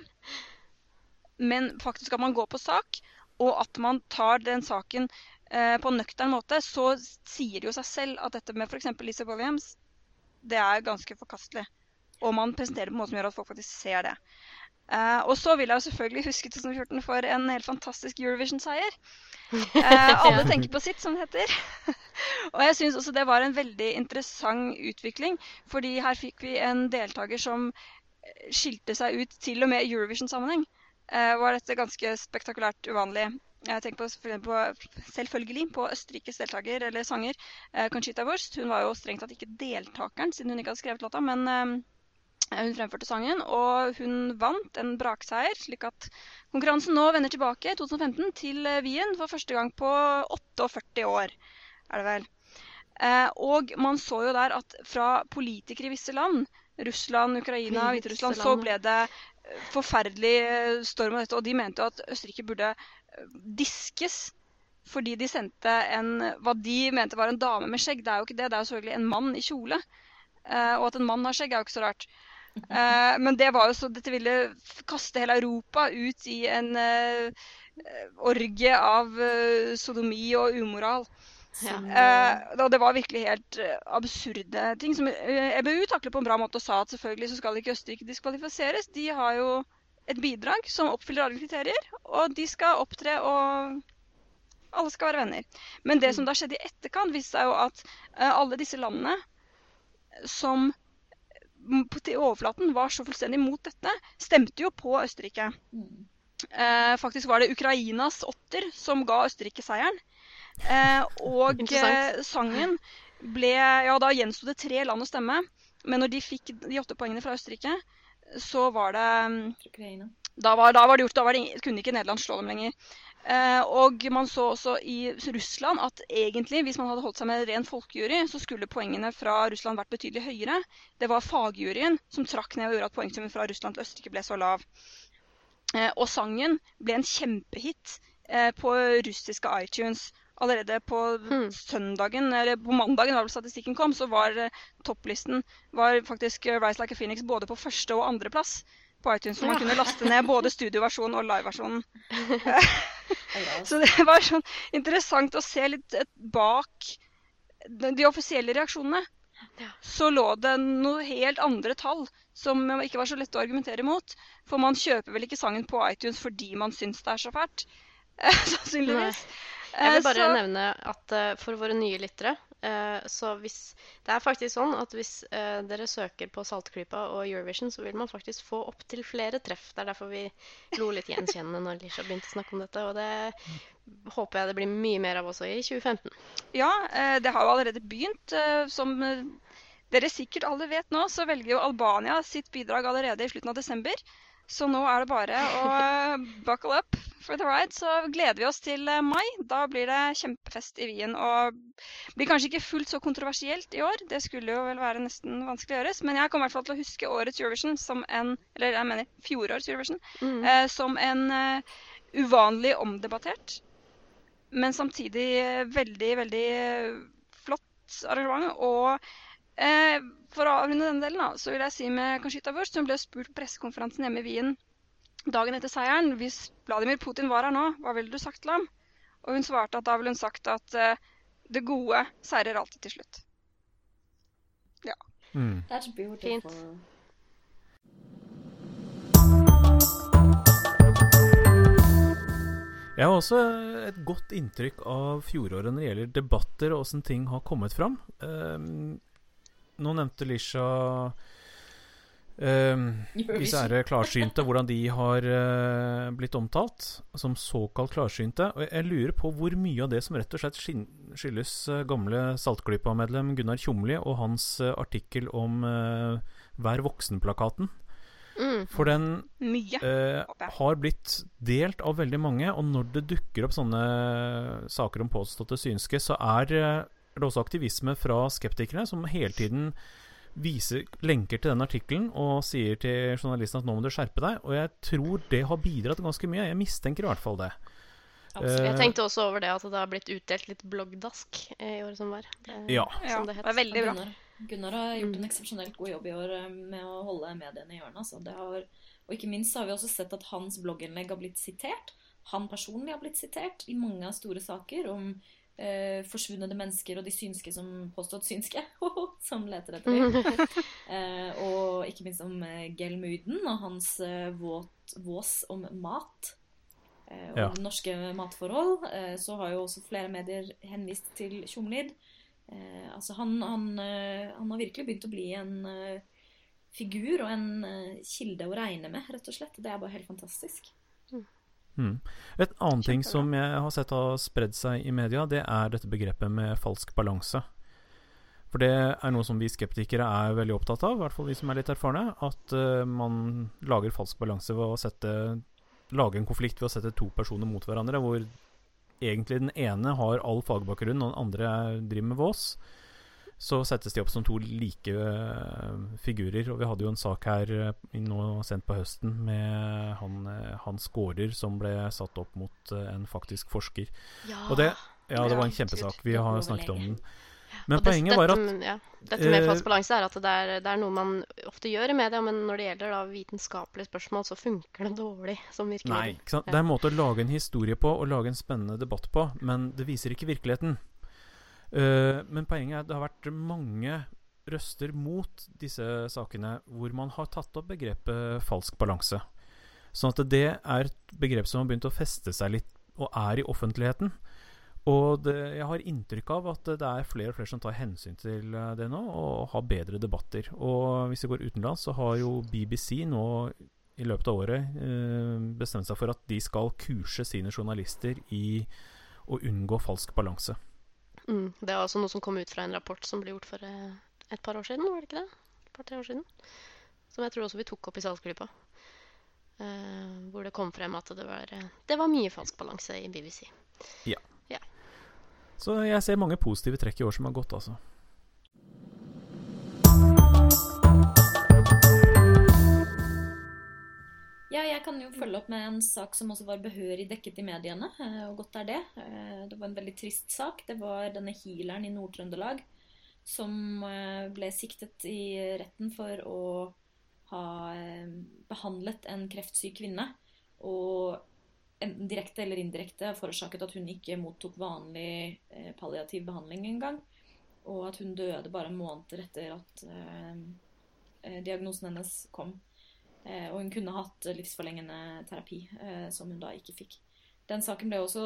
Men faktisk at man går på sak, og at man tar den saken eh, på nøktern måte, så sier det jo seg selv at dette med f.eks. Lisa Williams, det er ganske forkastelig. Og man presenterer det på en måte som gjør at folk faktisk ser det. Eh, og så vil jeg jo selvfølgelig huske 2014 for en helt fantastisk Eurovision-seier. Uh, alle tenker på sitt, som det heter. og jeg syns også det var en veldig interessant utvikling, fordi her fikk vi en deltaker som skilte seg ut til og med i Eurovision-sammenheng. Uh, var dette ganske spektakulært uvanlig. Jeg tenker på, på, selvfølgelig på Østerrikes deltaker eller sanger, eh, Conchita Wurst. Hun var jo strengt tatt ikke deltakeren, siden hun ikke hadde skrevet låta, men eh, hun fremførte sangen, og hun vant en brakseier, slik at konkurransen nå vender tilbake i 2015 til eh, Wien for første gang på 48 år, er det vel. Eh, og man så jo der at fra politikere i visse land, Russland, Ukraina, Hviterussland, så ble det eh, forferdelig storm av dette. Og de mente jo at Østerrike burde diskes fordi de sendte en, hva de mente var en dame med skjegg. Det er jo ikke det, det er jo selvfølgelig en mann i kjole. og at en mann har skjegg, er jo ikke så rart. Uh, men det var jo så Dette ville kaste hele Europa ut i en uh, orgie av uh, sodomi og umoral. Ja. og det var virkelig helt absurde ting. som EBU takler på en bra måte og sa at selvfølgelig så skal ikke Østerrike diskvalifiseres. De har jo et bidrag som oppfyller alle kriterier, og de skal opptre og alle skal være venner. Men det som da skjedde i etterkant, viste seg jo at alle disse landene som til overflaten var så fullstendig mot dette, stemte jo på Østerrike. Mm. Eh, faktisk var det Ukrainas åtter som ga Østerrike seieren. Eh, og eh, sangen ble Ja, da gjensto det tre land å stemme. Men når de fikk de åtte poengene fra Østerrike, så var det Da var, da var det gjort, da var det, kunne ikke Nederland slå dem lenger. Eh, og man så også i Russland at egentlig, hvis man hadde holdt seg med ren folkejury, så skulle poengene fra Russland vært betydelig høyere. Det var fagjuryen som trakk ned og gjorde at poengsummen fra Russland til Østerrike ble så lav. Eh, og sangen ble en kjempehit eh, på russiske iTunes. Allerede på hmm. søndagen, eller på mandagen da statistikken kom, så var topplisten var faktisk Rise Like a Phoenix både på første- og andreplass på iTunes, så man kunne laste ned både studioversjonen og liveversjonen. så det var sånn interessant å se litt bak de offisielle reaksjonene. Så lå det noe helt andre tall som ikke var så lette å argumentere mot. For man kjøper vel ikke sangen på iTunes fordi man syns det er så fælt. Sannsynligvis. Jeg vil bare så... nevne at uh, for våre nye lyttere Så hvis Det er faktisk sånn at hvis uh, dere søker på Saltklypa og Eurovision, så vil man faktisk få opptil flere treff. Det er derfor vi lo litt gjenkjennende når Lisha begynte å snakke om dette. Og det håper jeg det blir mye mer av også i 2015. Ja, det har jo allerede begynt. Som dere sikkert alle vet nå, så velger jo Albania sitt bidrag allerede i slutten av desember. Så nå er det bare å uh, buckle up for the ride. Så gleder vi oss til uh, mai. Da blir det kjempefest i Wien. Og blir kanskje ikke fullt så kontroversielt i år. Det skulle jo vel være nesten vanskelig å gjøres. Men jeg kommer i hvert fall til å huske årets Eurovision som en Eller jeg mener fjorårets Eurovision. Mm. eh, som en uvanlig omdebattert, men samtidig veldig, veldig flott arrangement. Og Eh, for å avrunde denne delen, da, så vil jeg si med Conchita Wurst, hun ble spurt på pressekonferansen hjemme i Wien dagen etter seieren hvis Vladimir Putin var her nå, hva ville du sagt til ham? Og hun svarte at da ville hun sagt at eh, det gode seirer alltid til slutt. Ja. Mm. That's beautiful. Fint. Jeg har også et godt inntrykk av fjoråret når det gjelder debatter og åssen ting har kommet fram. Um, nå nevnte Lisha um, disse ære klarsynte, hvordan de har uh, blitt omtalt som såkalt klarsynte. Og jeg lurer på hvor mye av det som rett og slett skyldes uh, gamle Saltklypa-medlem Gunnar Tjomli og hans uh, artikkel om Vær voksen-plakaten. Mm. For den har blitt delt av veldig mange, og når det dukker opp sånne saker om påståtte synske, så er er det også aktivisme fra skeptikerne, som hele tiden viser lenker til den artikkelen og sier til journalisten at nå må du skjerpe deg. Og jeg tror det har bidratt ganske mye. Jeg mistenker i hvert fall det. Absolutt. Jeg eh, tenkte også over det at det har blitt utdelt litt bloggdask i året som var. Det, ja. Som det, het. det er veldig bra. Gunnar, Gunnar har gjort en eksepsjonelt god jobb i år eh, med å holde mediene i hjørnet. Altså. Har, og ikke minst har vi også sett at hans blogginnlegg har blitt sitert. Han personlig har blitt sitert i mange store saker om eh, forsvunne mennesker og de synske som påstått synske, som leter etter dem. Eh, og ikke minst om eh, Gelmuden og hans eh, våt, vås om mat. Eh, og Ja. norske matforhold. Eh, så har jo også flere medier henvist til Tjomlid. Eh, altså han, han, han har virkelig begynt å bli en figur og en kilde å regne med, rett og slett. Det er bare helt fantastisk. Mm. Et annet ting som jeg har sett har spredd seg i media, det er dette begrepet med falsk balanse. For det er noe som vi skeptikere er veldig opptatt av, i hvert fall vi som er litt erfarne. At uh, man lager falsk balanse ved å sette lage en konflikt ved å sette to personer mot hverandre, hvor egentlig den ene har all fagbakgrunn, og den andre er- driver med vås. Så settes de opp som to like eh, figurer. Og vi hadde jo en sak her eh, nå sent på høsten med han, eh, Hans gårder som ble satt opp mot en faktisk forsker. Ja. Og det, ja, det var en kjempesak. Vi har snakket om den. Men Og poenget var dette, at med- ja, Dette med falsk balanse er at det er, det er noe man ofte gjør i media, men når det gjelder da vitenskapelige spørsmål, så funker det dårlig som Nei, virkemiddel. sant? det er en måte å lage en historie på og lage en spennende debatt på, men det viser ikke virkeligheten. Eh, men poenget er at det har vært mange røster mot disse sakene hvor man har tatt opp begrepet falsk balanse. Sånn at det er et begrep som har begynt å feste seg litt, og er i offentligheten. Og det, jeg har inntrykk av at det er flere og flere som tar hensyn til eh, det nå, og har bedre debatter. Og hvis vi går utenlands, så har jo BBC nå i løpet av året eh, bestemt seg for at de skal kurse sine journalister i å unngå falsk balanse. Mm, det er også noe som kom ut fra en rapport som ble gjort for eh, et par år siden, var det ikke det? Et par-tre år siden. Som jeg tror også vi tok opp i salgsklypa. Uh, hvor det kom frem at det var, eh, det var mye falsk balanse i BBC. Ja Så jeg ser mange positive trekk i år som har gått, altså. Ja, jeg kan jo følge opp med en sak som også var behørig dekket i mediene, eh, og godt er det. Eh, Det var en veldig trist sak. Det var denne healeren i Nord-Trøndelag som eh, ble siktet i retten for å ha eh, behandlet en kreftsyk kvinne, og enten direkte eller indirekte forårsaket at hun ikke mottok vanlig palliativ behandling engang, og at hun døde bare måneder etter at diagnosen hennes kom. Eh, og hun kunne hatt livsforlengende terapi, eh, som hun da ikke fikk. Den saken ble også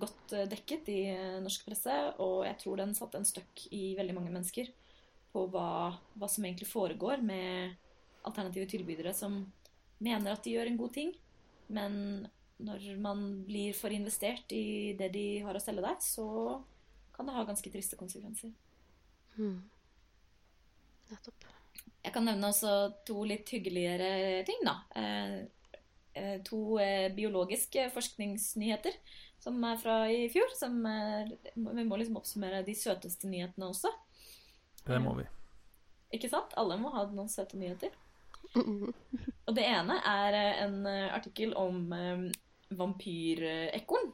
godt eh, dekket i norsk presse, og jeg tror den satte en støkk i veldig mange mennesker på hva, hva som egentlig foregår med alternative tilbydere som mener at de gjør en god ting, men når man blir for investert i det de har å selge deg, så kan det ha ganske triste konsekvenser. Mm. Nettopp. Jeg kan nevne også to litt hyggeligere ting, da. Eh, eh, to eh, biologiske forskningsnyheter som er fra i fjor. Som er, vi må liksom oppsummere de søteste nyhetene også. Det må vi. Ikke sant? Alle må ha noen søte nyheter. Og det ene er en artikkel om eh, vampyrekorn.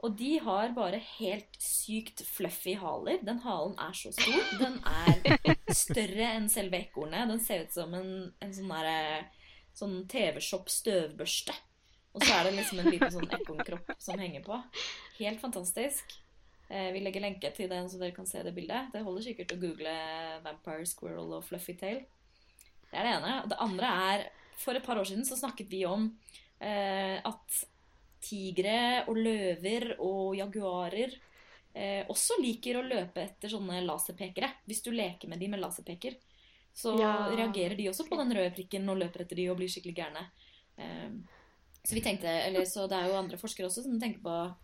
Og de har bare helt sykt fluffy haler. Den halen er så stor. Den er større enn selve ekornet. Den ser ut som en, en sånn sånn TV-shop støvbørste. Og så er det liksom en liten sånn ekornkropp som henger på. Helt fantastisk. Eh, vi legger lenke til den, så dere kan se det bildet. Det holder sikkert å google 'Vampire Squirrel' og 'Fluffy Tail'. Det er det ene. Det andre er For et par år siden så snakket vi om eh, at tigre og løver og jaguarer eh, også liker å løpe etter sånne laserpekere. Hvis du leker med de med laserpeker, så Ja. reagerer de også på den røde prikken og løper etter de og blir skikkelig gærne. Eh, så vi tenkte, eller så det er jo andre forskere også som tenker på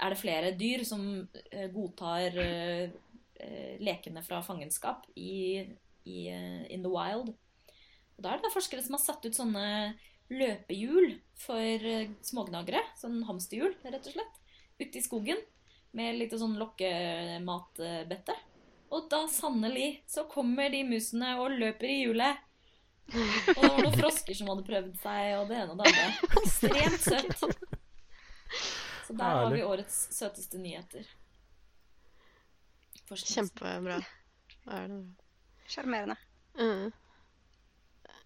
Er det flere dyr som eh, godtar eh, eh, lekene fra fangenskap i, i eh, in the wild? Og da er det forskere som har satt ut sånne løpehjul for smågnagere. Sånn hamsterhjul, rett og slett. Ute i skogen med litt sånn lokkematbette. Og da sannelig så kommer de musene og løper i hjulet. Og det var noen frosker som hadde prøvd seg, og det ene og det andre. Ekstremt søtt. Så der har vi årets søteste nyheter. Kjempebra. Er. Sjarmerende. Mm.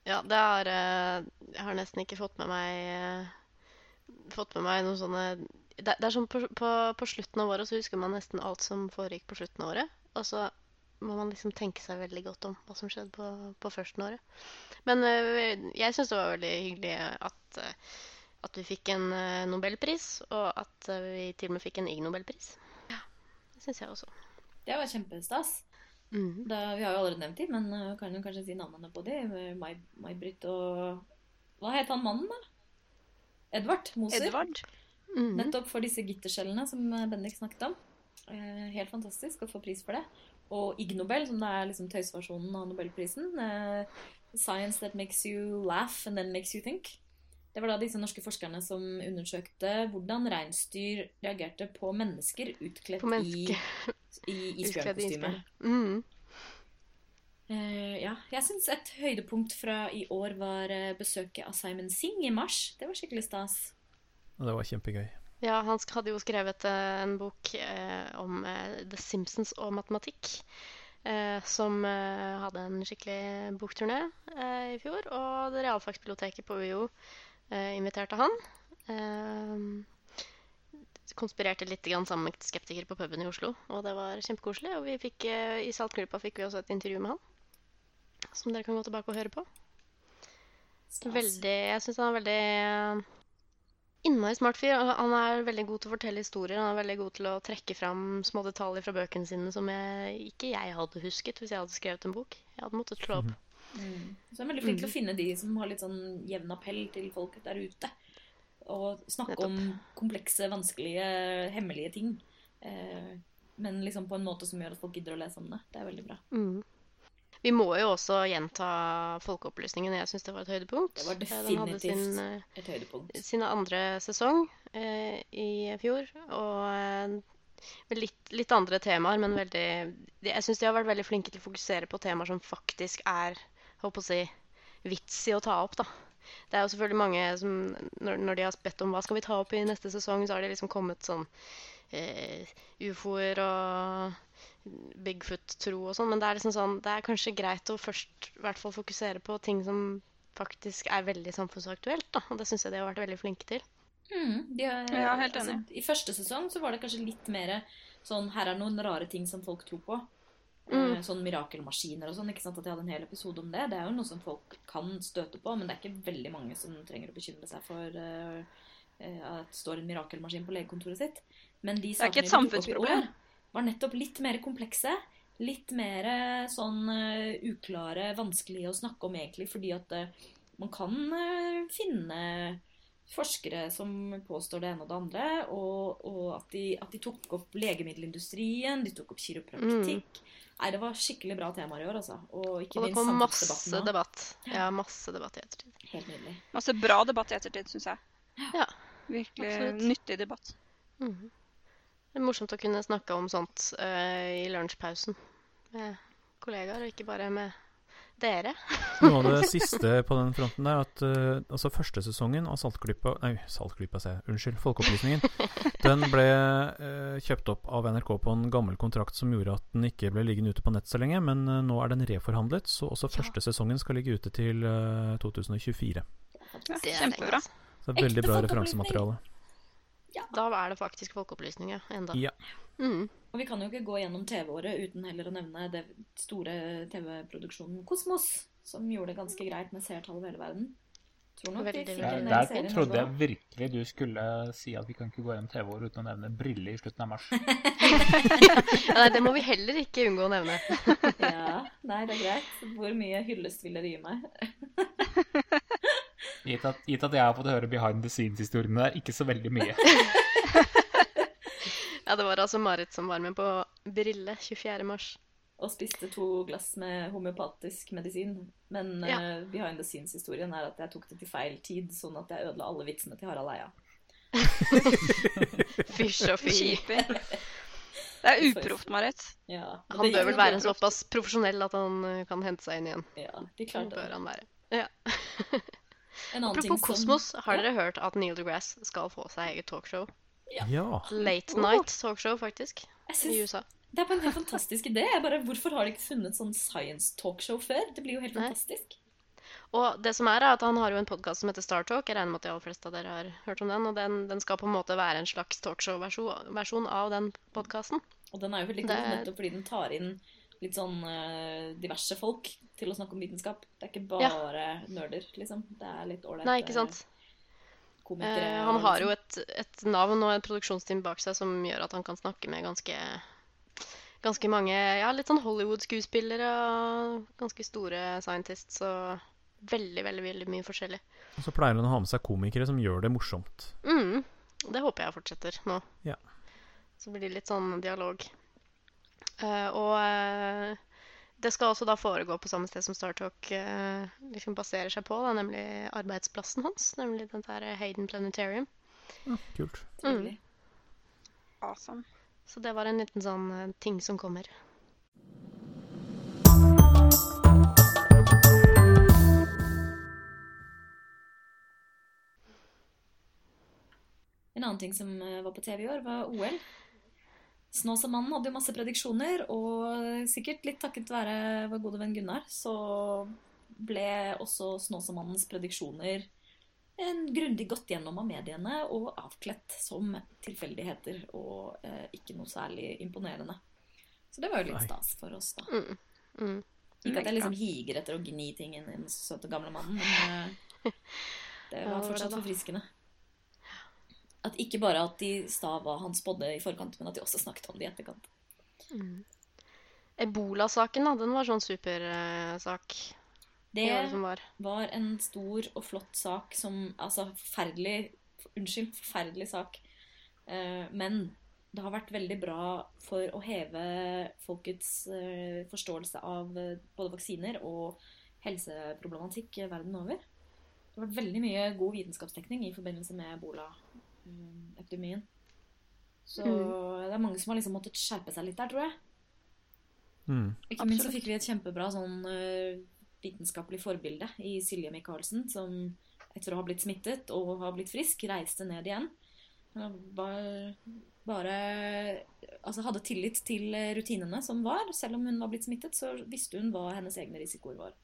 Ja, det har eh, Jeg har nesten ikke fått med meg eh, Fått med meg noen sånne det, det er sånn på, på, på slutten av året så husker man nesten alt som foregikk på slutten av året. Og så må man liksom tenke seg veldig godt om hva som skjedde på, på førsten året. Men øh, jeg syns det var veldig hyggelig at, øh, at vi fikk en øh, nobelpris, og at vi til og med fikk en Ig Nobelpris. Ja, det syns jeg også. Det var kjempestas. Mm. Da, vi har jo allerede nevnt dem, men kan jo kanskje si navnene på dem. May- May-Britt og Hva het han mannen, da? Edvard Moser. Edvard. Mhm. Nettopp for disse gitterskjellene som eh, Bendik snakket om. Eh, helt fantastisk å få pris for det. Og Ig Nobel, som det er liksom tøysversjonen av nobelprisen. Eh, Science that makes you laugh and then makes you think. Det var da disse norske forskerne som undersøkte hvordan reinsdyr reagerte på mennesker utkledd På mennesker. i, i isbjørnkostyme. Mm. Eh, ja, jeg syns et høydepunkt fra i år var eh, besøket av Simon Singh i mars. Det var skikkelig stas. Og det var kjempegøy. Ja, han hadde jo skrevet eh, en bok eh, om eh, The Simpsons og matematikk. eh, som eh, hadde en skikkelig bokturné eh, i fjor. Og det realfagsbiblioteket på UiO eh, inviterte han. Eh, konspirerte litt grann sammen med skeptikere på puben i Oslo. Og det var kjempekoselig. Og vi fikk, eh, i Saltgruppa fikk vi også et intervju med han. Som dere kan gå tilbake og høre på. Veldig, jeg syns han er veldig eh, innmari smart fyr. Han er veldig god til å fortelle historier. Han er veldig god til å trekke fram små detaljer fra bøkene sine som jeg, ikke jeg hadde husket hvis jeg hadde skrevet en bok. Jeg hadde måttet slå opp. Mm. Så jeg er veldig flink til å finne de som har litt sånn jevn appell til folk der ute. Og snakke Nettopp. om komplekse, vanskelige, hemmelige ting. Eh, men liksom på en måte som gjør at folk gidder å lese om det. Det er veldig bra. Mm. Vi må jo også gjenta Folkeopplysningen. Jeg syns det var et høydepunkt. Det var definitivt Den hadde sin, eh, et høydepunkt. sin andre sesong eh, i fjor. Og eh, med litt, litt andre temaer, men veldig Jeg syns de har vært veldig flinke til å fokusere på temaer som faktisk er håper å si, vits i å ta opp. da. Det er jo selvfølgelig mange som når, når de har bedt om hva skal vi ta opp i neste sesong, så har det liksom kommet sånn eh, ufoer og Bigfoot-tro og sånn. Men det er liksom sånn, det er kanskje greit å først i hvert fall fokusere på ting som faktisk er veldig samfunnsaktuelt. da, Og det syns jeg de har vært veldig flinke til. Mm, de er, Ja, helt altså, enig. I første sesong så var det kanskje litt mer sånn Her er noen rare ting som folk tror på. Mm. Eh, Sånn mirakelmaskiner og sånn. ikke sant, At jeg hadde en hel episode om det. Det er jo noe som folk kan støte på, men det er ikke veldig mange som trenger å bekymre seg for eh, at det står en mirakelmaskin på legekontoret sitt. Men de er ikke et sakene vi tok opp i samfunnsproblem. år, var nettopp litt mer komplekse. Litt mer eh, sånn eh, uklare, vanskelige å snakke om egentlig, fordi at eh, man kan finne forskere som påstår det ene og det andre, og, og at, de, at de tok opp legemiddelindustrien, de tok opp kiropraktikk. Nei, det var skikkelig bra temaer i år, altså. Og ikke Og det kom masse debatt. Ja, masse debatt i ettertid. Helt nydelig. Masse bra debatt i ettertid, syns jeg. Ja, Virkelig absolutt. nyttig debatt. Mhm. Det er morsomt å kunne snakke om sånt uh, i lunsjpausen med kollegaer, og ikke bare med dere. Noe av det siste på den fronten der, at uh, altså første sesongen av Saltklypa Nei, Saltklypa, se. Unnskyld. Folkeopplysningen. Den ble uh, kjøpt opp av NRK på en gammel kontrakt som gjorde at den ikke ble liggende ute på nett så lenge, men uh, nå er den reforhandlet, så også første sesongen skal ligge ute til eh, 2024. Ja, Det er kjempebra. Så det er veldig Ekte bra referansemateriale. Altså. Da er det faktisk folkeopplysning, ja. Enda. Ja. Mm. Og vi kan jo ikke gå gjennom TV-året uten heller å nevne det store TV-produksjonen Kosmos, som gjorde det ganske greit med seertall over hele verden. Tror nok Veldig, del Der trodde jeg virkelig du skulle si at vi kan ikke gå gjennom TV-året uten å nevne briller i slutten av mars. Ja, nei, det må vi heller ikke unngå å nevne. Ja, nei, det er greit. Hvor mye hyllest vil dere gi meg? Gitt at, gitt at jeg har fått høre behind the scenes-historiene der, ikke så veldig mye. Ja, det var altså Marit som var med på Brille 24. mars. Og spiste to glass med homeopatisk medisin. Men Ja. uh, behind the scenes-historien er at jeg tok det til feil tid, sånn at jeg ødela alle vitsene til Harald Eia. Fysj og fy. Det er uproft, Marit. Ja, Han bør vel være såpass profesjonell at han eh, kan hente seg inn igjen. Ja, de Det klarte bør han være. Ja. En annen ting Apropos som- Kosmos, har Ja. dere hørt at Neil deGrasse skal få seg eget talkshow? Ja. Late night talkshow, faktisk, synes... i USA. Det er bare en helt fantastisk idé. Jeg bare, hvorfor har de ikke funnet sånn science talkshow før? Det blir jo helt Nei. fantastisk. Og det som er, er at han har jo en podkast som heter Star Talk. Jeg regner med at de aller fleste av dere har hørt om den. Og den, den skal på en måte være en slags talkshow-versjon av den podkasten. Og den er jo veldig god Det- nettopp fordi den tar inn litt sånn uh, diverse folk til å snakke om vitenskap. Det er ikke Ja. bare nerder, liksom. Det er litt ålreit. Nei, ikke sant? Komikere. uh, han har jo liksom. et, et navn og et produksjonsteam bak seg som gjør at han kan snakke med ganske Ganske mange ja, litt sånn Hollywood-skuespillere og ganske store scientists og veldig, veldig, veldig mye forskjellig. Og så pleier han å ha med seg komikere som gjør det morsomt. Mm, det håper jeg fortsetter nå. Ja. Så blir det litt sånn dialog. Eh, og eh, det skal også da foregå på samme sted som Startalk uh, liksom baserer seg på, da, nemlig arbeidsplassen hans. Nemlig den der Hayden Planetarium. Kult. Mm. Awesome. Så det var en liten sånn eh, ting som kommer. En annen ting som eh, var på TV i år, var OL. Snåsamannen hadde jo masse prediksjoner, og sikkert litt takket være vår gode venn Gunnar, så ble også Snåsamannens prediksjoner en grundig gått gjennom av mediene og avkledt som tilfeldigheter og eh, ikke noe særlig imponerende. Så det var jo litt stas for oss, da. Mm. Mm. Ikke at jeg liksom higer etter å gni ting inn i den søte gamle mannen, men eh, det var fortsatt forfriskende. At ikke bare at de sa hva han spådde i forkant, men at de også snakket om det i etterkant. Ebola-saken, da, den var sånn supersak. Det i året var. var en stor og flott sak som Altså, forferdelig Unnskyld, forferdelig sak. Eh, men det har vært veldig bra for å heve folkets eh, forståelse av eh, både vaksiner og helseproblematikk verden over. Det har vært veldig mye god vitenskapsdekning i forbindelse med ebola-epidemien. Så det er mange som har liksom måttet skjerpe seg litt der, tror jeg. Mm. Ikke minst så fikk vi et kjempebra sånn eh, vitenskapelig forbilde i Silje Michaelsen, som etter å ha blitt smittet og ha blitt frisk, reiste ned igjen. Hun Bare, bare altså hadde tillit til rutinene som var. Selv om hun var blitt smittet, så visste hun hva hennes egne risikoer var.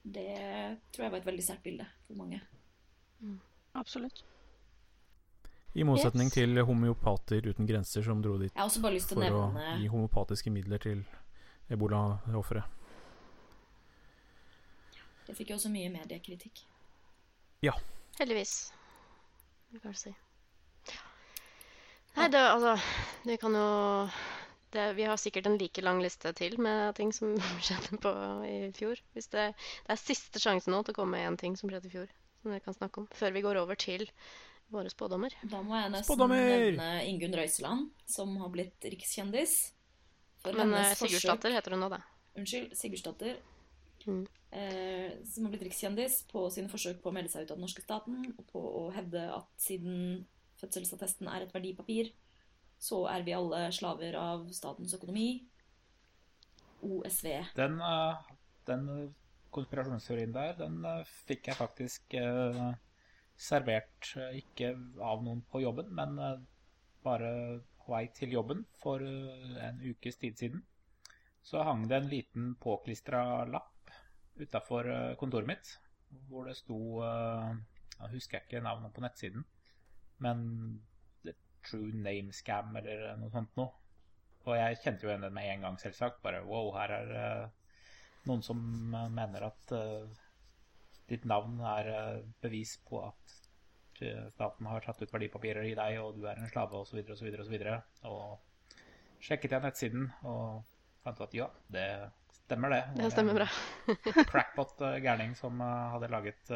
Det tror jeg var et veldig sterkt bilde for mange. Absolutt. I motsetning Yes. til homeopater uten grenser som dro dit Jeg til å for å gi homopatiske midler til ebola-ofre. Det fikk jo også mye mediekritikk. Ja. Heldigvis. Det kan du si. Nei, det altså Vi kan jo det, Vi har sikkert en like lang liste til med ting som skjedde på i fjor. Hvis det, det er siste sjanse nå til å komme med én ting som skjedde i fjor, som dere kan snakke om. Før vi går over til våre spådommer. Da må jeg nesten Spådommer! nevne Ingunn Røiseland, som har blitt rikskjendis. For Men eh, forsøk- Sigurdsdatter heter hun nå, da. Unnskyld, Sigurdsdatter. Mm. Eh, som har blitt rikskjendis på sine forsøk på å melde seg ut av den norske staten, og på å hevde at siden fødselsattesten er et verdipapir, så er vi alle slaver av statens økonomi. OSV. Den, eh, den konspirasjonsteorien der, den fikk jeg faktisk eh, servert eh, ikke av noen på jobben, men eh, bare på vei til jobben for eh, en ukes tid siden. Så hang det en liten påklistra lapp utafor kontoret mitt, hvor det sto Jeg husker ikke navnet på nettsiden, men True Name Scam eller noe sånt noe. Og jeg kjente jo henne med en gang, selvsagt. Bare wow, her er det noen som mener at ditt navn er eh, bevis på at eh, staten har tatt ut verdipapirer i deg, og du er en slave, osv., osv., osv. Og sjekket jeg nettsiden og fant ut at ja, det stemmer, det. Det stemmer bra. Crackpot eh, gærning som hadde laget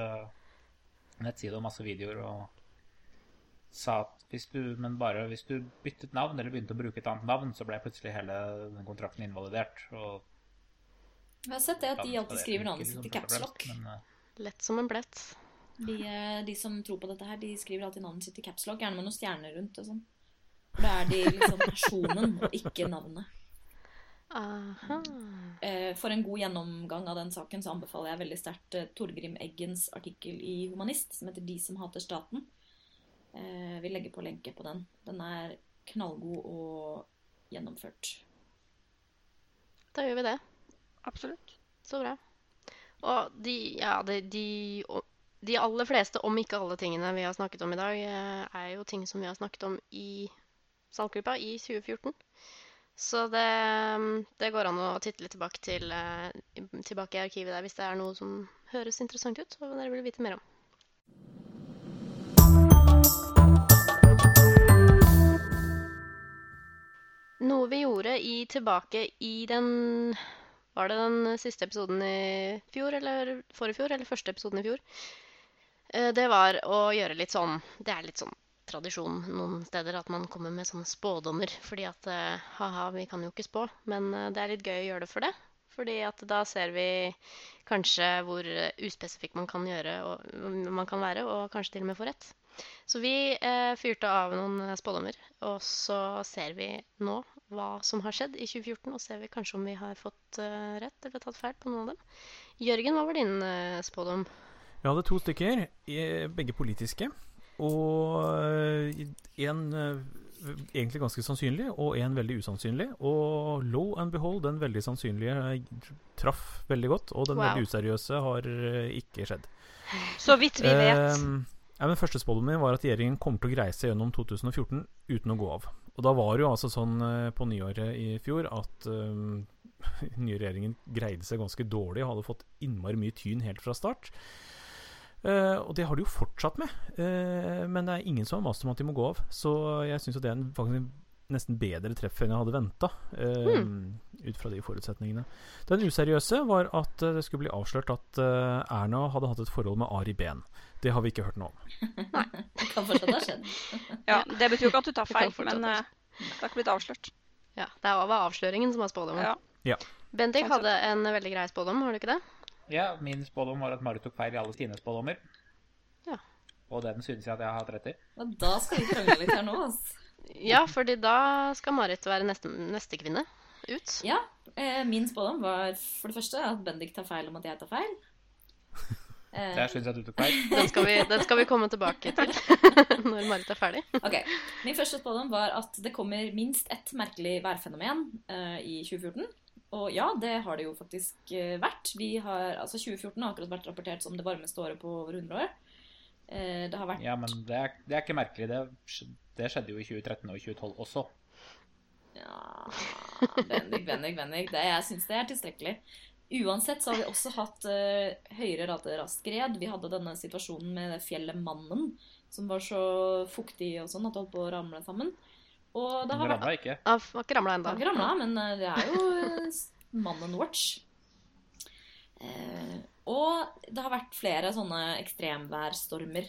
nettside og masse videoer og sa at hvis du, men bare hvis du byttet navn eller begynte å bruke et annet navn, så ble plutselig hele den kontrakten invalidert. Og Jeg har sett det at de alltid skriver navnet sitt i først og caps lock. fremst, men, Lett som en blett. De, eh, de som tror på dette her, de skriver alltid navnet sitt i capslock, gjerne med noen stjerner rundt og sånn. Da er de liksom personen, og ikke navnet. Aha. Eh, For en god gjennomgang av den saken så anbefaler jeg veldig sterkt eh, Torgrim Eggens artikkel i Humanist som heter 'De som hater staten'. Eh, Vi legger på lenke på den. Den er knallgod og gjennomført. Da gjør vi det. Absolutt. Så bra. Og de, ja, de, de, de aller fleste, om ikke alle tingene vi har snakket om i dag, eh, er jo ting som vi har snakket om i Saltgruppa i 2014. Så det, det går an å titte litt tilbake, til, eh, tilbake i arkivet der hvis det er noe som høres interessant ut og dere vil vite mer om. Noe vi gjorde i, tilbake i den Var det den siste episoden i fjor, eller forrige fjor, eller første episoden i fjor? Eh, Det var å gjøre litt sånn Det er litt sånn tradisjon noen steder at man kommer med sånne spådommer. Fordi at eh, ha-ha, vi kan jo ikke spå, men eh, det er litt gøy å gjøre det for det. Fordi at da ser vi kanskje hvor uspesifikk man kan gjøre og man kan være, og kanskje til og med få rett. Så vi eh, fyrte av noen spådommer, og så ser vi nå hva som har skjedd i 2014, og ser vi kanskje om vi har fått eh, rett eller tatt feil på noen av dem. Jørgen, hva var din eh, spådom? Vi hadde to stykker, begge politiske. Og en egentlig ganske sannsynlig, og en veldig usannsynlig. Og lo and behold, den veldig sannsynlige eh, traff veldig godt, og den Wow. veldig useriøse har eh, ikke skjedd. Så vidt vi vet. Ehm, ja, men Første spådommen min var at regjeringen kommer til å greie seg gjennom 2014 uten å gå av. Og da var det jo altså sånn eh, på nyåret i fjor at um, nye regjeringen greide seg ganske dårlig og hadde fått innmari mye tyn helt fra start. Uh, og det har de jo fortsatt med. uh, men det er ingen som har mast om at de må gå av. Så jeg syns det er en faktisk en nesten bedre treff enn jeg hadde venta. Ut fra de forutsetningene. Den useriøse var at det skulle bli avslørt at Erna hadde hatt et forhold med Ari Behn. Det har vi ikke hørt noe om. Det kan fortsatt ha skjedd. Ja, Det betyr jo ikke at du tar feil, det men eh, det har ikke blitt avslørt. Ja, det var avsløringen som var spådommen. Ja. Ja. Bendik hadde en veldig grei spådom, har du ikke det? Ja, min spådom var at Marit tok feil i alle sine spådommer. Ja. Og den synes jeg at jeg har hatt rett i. Ja, da skal vi krangle litt her nå, altså. Ja, fordi da skal Marit være neste, neste kvinne ut. Ja, eh, min spådom var for det første at Bendik tar feil om at jeg tar feil. Eh, Der syns jeg du tok feil. Den skal vi, den skal vi komme tilbake til når Marit er ferdig. Ok, Min første spådom var at det kommer minst ett merkelig værfenomen eh, i 2014. Og ja, det har det jo faktisk eh, vært. Vi har, altså 2014 har akkurat vært rapportert som det varmeste året på over 100 år. Eh, det har vært Ja, men det er, det er ikke merkelig. Det, det skjedde jo i 2013 og i 2012 også. Ja Bendik, Bendik, Bendik. Det, jeg syns det er tilstrekkelig. Uansett så har vi også hatt uh, høyere rater av skred. Vi hadde denne situasjonen med fjellet Mannen, som var så fuktig og sånn at det holdt på å ramle sammen. Og det har vært ramla ikke. Ja, har ikke ramla ennå. ikke ramla, men eh, det er jo eh, Mannen Watch. Eh, og det har vært flere sånne ekstremværstormer.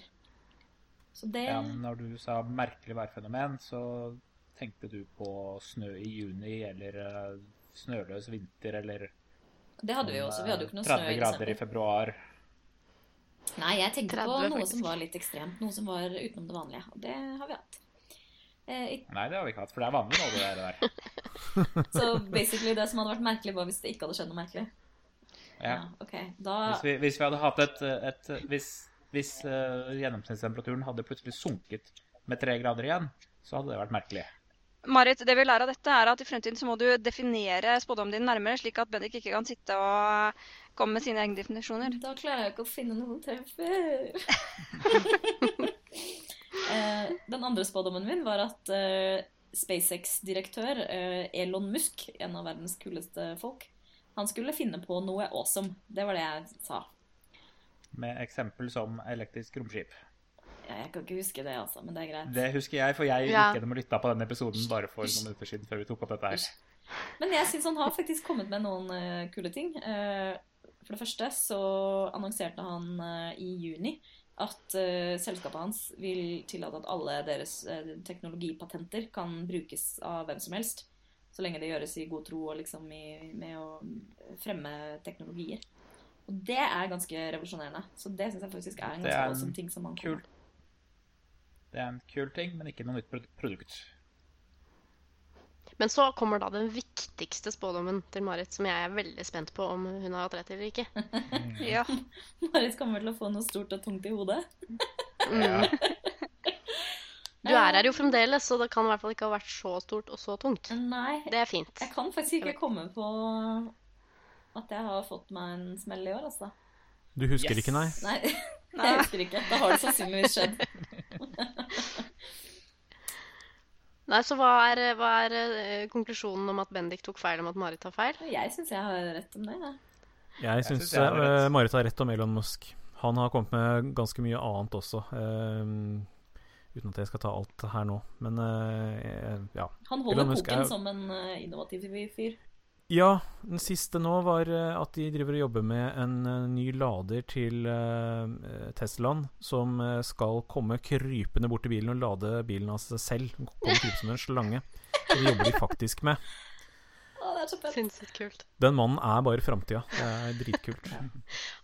Så det Ja, når du sa merkelig værfenomen, så tenkte du på snø i juni eller snøløs vinter eller Det hadde vi jo også. Vi hadde jo ikke noe snø i grader i februar. Nei, jeg tenkte på noe faktisk. som var litt ekstremt. Noe som var utenom det vanlige. Og det har vi hatt. Eh, i- Nei, det har vi ikke hatt, for det er vanlig nå, det der. der. så basically det som hadde vært merkelig, var hvis det ikke hadde skjedd noe merkelig. Ja. ok. Da Hvis, vi, hvis vi hadde hatt et, et Hvis, hvis uh, gjennomsnittstemperaturen hadde plutselig sunket med tre grader igjen, så hadde det vært merkelig. Marit, det vi lærer av dette, er at i fremtiden så må du definere spådommen din nærmere, slik at Bendik ikke kan sitte og komme med sine egne definisjoner. Da klarer jeg ikke å finne noen treffer. eh, den andre spådommen min var at eh, SpaceX-direktør eh, Elon Musk, en av verdens kuleste folk, han skulle finne på noe awesome. Det var det jeg sa. Med eksempel som elektrisk romskip. Ja, jeg kan ikke huske det, altså, men det er greit. Det husker jeg, for jeg Ja. gikk gjennom og lytta på den episoden bare for noen minutter siden før vi tok opp dette her. Men jeg syns han har faktisk kommet med noen uh, kule ting. Uh, for det første så annonserte han uh, i juni at selskapet hans vil tillate at alle deres teknologipatenter kan brukes av hvem som helst. Så lenge det gjøres i god tro og liksom i, med å fremme teknologier. Og det er ganske revolusjonerende. Så det syns jeg faktisk er en ganske er ting som han kan. med. Det er en kul ting, men ikke noe nytt produkt. Men så kommer da den viktigste spådommen til Marit, som jeg er veldig spent på om hun har hatt rett eller ikke. Ja. Marit kommer til å få noe stort og tungt i hodet. Mm. Du er her jo fremdeles, så det kan i hvert fall ikke ha vært så stort og så tungt. Nei, Det er fint. Jeg kan faktisk ikke komme på at jeg har fått meg en smell i år, altså. Du husker Yes. ikke, nei? Nei, Nei. jeg husker ikke. Da har det sannsynligvis skjedd. Nei, så hva er, hva er eh, konklusjonen om at Bendik tok feil om at Marit tar feil? Jeg syns jeg har rett om det. Da. Jeg synes syns jeg. Marit har rett om Elon Musk. Han har kommet med ganske mye annet også. Um, uten at jeg skal ta alt her nå. Men uh, ja. Han holder Elon Musk koken er- som en eh, innovativ fyr. Ja, den siste nå var eh, at de driver og jobber med en eh, ny lader til eh, Teslaen som skal komme krypende bort til bilen og lade bilen av seg selv. Den kommer krypende som en slange. Det jobber de faktisk med. Å, det er så fett. Sinnssykt kult. Den mannen er bare framtida. Det er dritkult.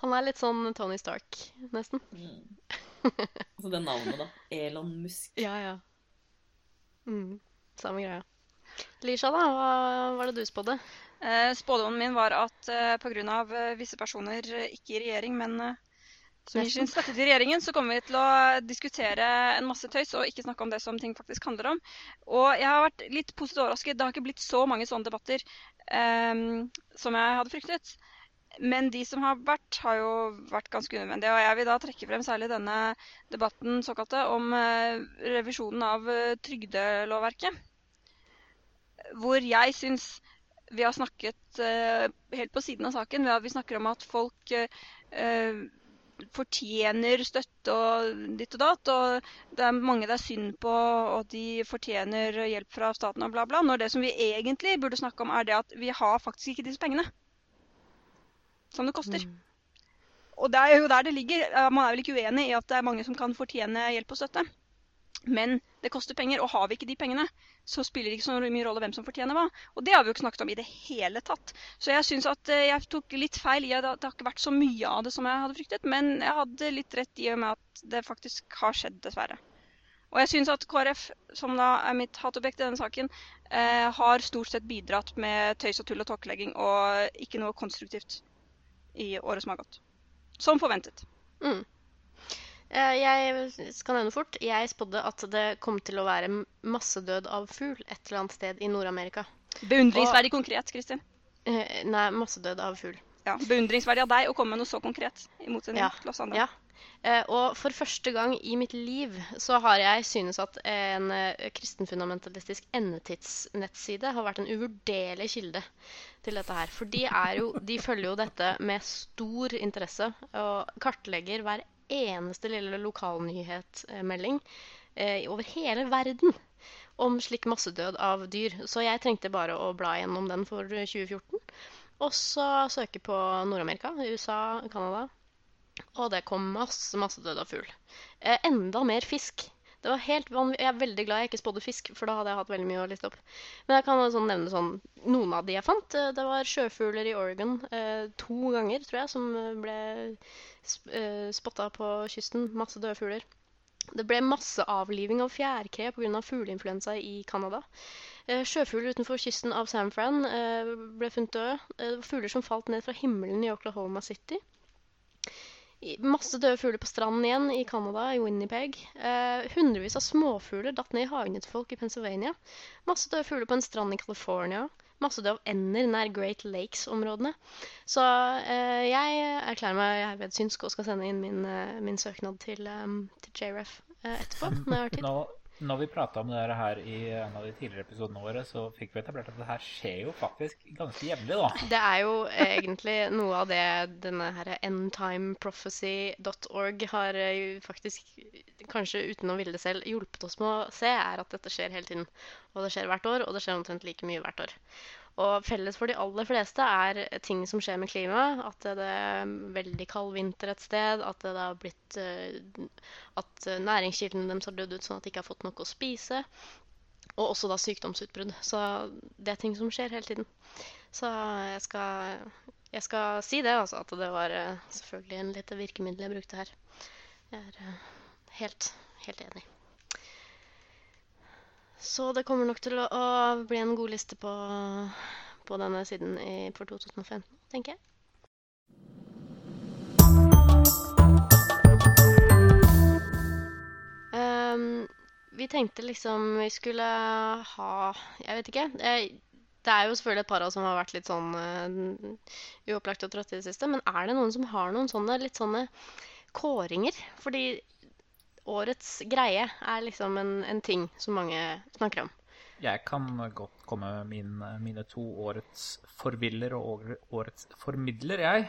Han er litt sånn Tony Stark, nesten. Mm. Altså det navnet, da. Elon Musk. Ja, ja. Mm, samme greia. Lisha, da? Hva var det du spådde? Eh, Spådommen min var at eh, pga. Eh, visse personer, ikke i regjering, men som gir sin støtte til regjeringen, så kommer vi til å diskutere en masse tøys og ikke snakke om det som ting faktisk handler om. Og jeg har vært litt positivt overrasket. Det har ikke blitt så mange sånne debatter um, som jeg hadde fryktet. Men de som har vært, har jo vært ganske unødvendige. Og jeg vil da trekke frem særlig denne debatten såkalte om revisjonen av trygdelovverket. Hvor jeg syns vi har snakket eh, helt på siden av saken. ved at Vi snakker om at folk eh, fortjener støtte og ditt og datt. Og det er mange det er synd på, og de fortjener hjelp fra staten og bla, bla. Når det som vi egentlig burde snakke om, er det at vi har faktisk ikke disse pengene. Som det koster. Og det er jo der det ligger. Eh, Man er vel ikke uenig i at det er mange som kan fortjene hjelp og støtte. Men det koster penger, og har vi ikke de pengene, så spiller det ikke så mye rolle hvem som fortjener hva. Og det har vi jo ikke snakket om i det hele tatt. Så jeg syns at eh, jeg tok litt feil i at det har ikke vært så mye av det som jeg hadde fryktet. Men jeg hadde litt rett i og med at det faktisk har skjedd, dessverre. Og jeg syns at KrF, som da er mitt hatobjekt i denne saken, eh, har stort sett bidratt med tøys og tull og tåkelegging og ikke noe konstruktivt i året som har gått. Som forventet. Mm. Eh, Jeg skal nevne fort. Jeg spådde at det kom til å være massedød av fugl et eller annet sted i Nord-Amerika. Beundringsverdig konkret, Kristin. Eh, Nei, massedød av fugl. Ja, Beundringsverdig av deg å komme med noe så konkret, i motsetning Ja, til oss andre. Ja. Eh, Og for første gang i mitt liv så har jeg synes at en kristenfundamentalistisk endetidsnettside har vært en uvurderlig kilde til dette her. For de, jo, de følger jo dette med stor interesse og kartlegger hver eneste lille lokalnyhetsmelding eh, over hele verden om slik massedød av dyr. Så jeg trengte bare å bla gjennom den for 2014. Og så søke på Nord-Amerika, USA, Canada. Og det kom masse, masse død av fugl. Eh, enda mer fisk. Det var helt vanvittig. Jeg er veldig glad jeg ikke spådde fisk, for da hadde jeg hatt veldig mye å liste opp. Men jeg kan sånn nevne sånn Noen av de jeg fant, eh, det var sjøfugler i Oregon eh, to ganger, tror jeg, som eh, ble eh, spotta på kysten. Masse døde fugler. Det ble masseavliving av fjærkre pga. fugleinfluensa i Canada. Eh, sjøfugler utenfor kysten av San Fran eh, ble funnet døde. Eh, det var fugler som falt ned fra himmelen i Oklahoma City. Masse døde fugler på stranden igjen i Canada, i Winnipeg. Eh, hundrevis av småfugler datt ned i hagene til folk i Pennsylvania. Masse døde fugler på en strand i California. Masse av ender nær Great Lakes-områdene. Så eh, jeg erklærer meg herved synsk og skal sende inn min, eh, min søknad til, um, til JRF eh, etterpå. når jeg har tid. Nå, når vi prata om det her i en av de tidligere episodene våre, så fikk vi etablert at det her skjer jo faktisk ganske jevnlig, da. Det er jo egentlig noe av det denne her endtimeprophecy.org har eh, faktisk, kanskje uten å ville det selv, hjulpet oss med å se, er at dette skjer hele tiden. Og det skjer hvert år, og det skjer omtrent like mye hvert år. Og felles for de aller fleste er ting som skjer med klimaet. At det er veldig kald vinter et sted. At det har blitt eh, At næringskildene deres har dødd ut sånn at de ikke har fått nok å spise. Og også da sykdomsutbrudd. Så det er ting som skjer hele tiden. Så jeg skal, jeg skal si det, altså. At det var eh, selvfølgelig en lite virkemiddel jeg brukte her. Jeg er eh, helt, helt enig. Så det kommer nok til å, bli en god liste på, på denne siden i, for 2015, tenker jeg. Um, vi tenkte liksom vi skulle ha Jeg vet ikke. Det er jo selvfølgelig et par av oss som har vært litt sånn uh, uopplagt og trøtte i det siste. Men er det noen som har noen sånne litt sånne kåringer? Fordi årets greie er liksom en, en ting som mange snakker om. Jeg kan godt komme med min, mine to årets forviller og årets formidler, jeg.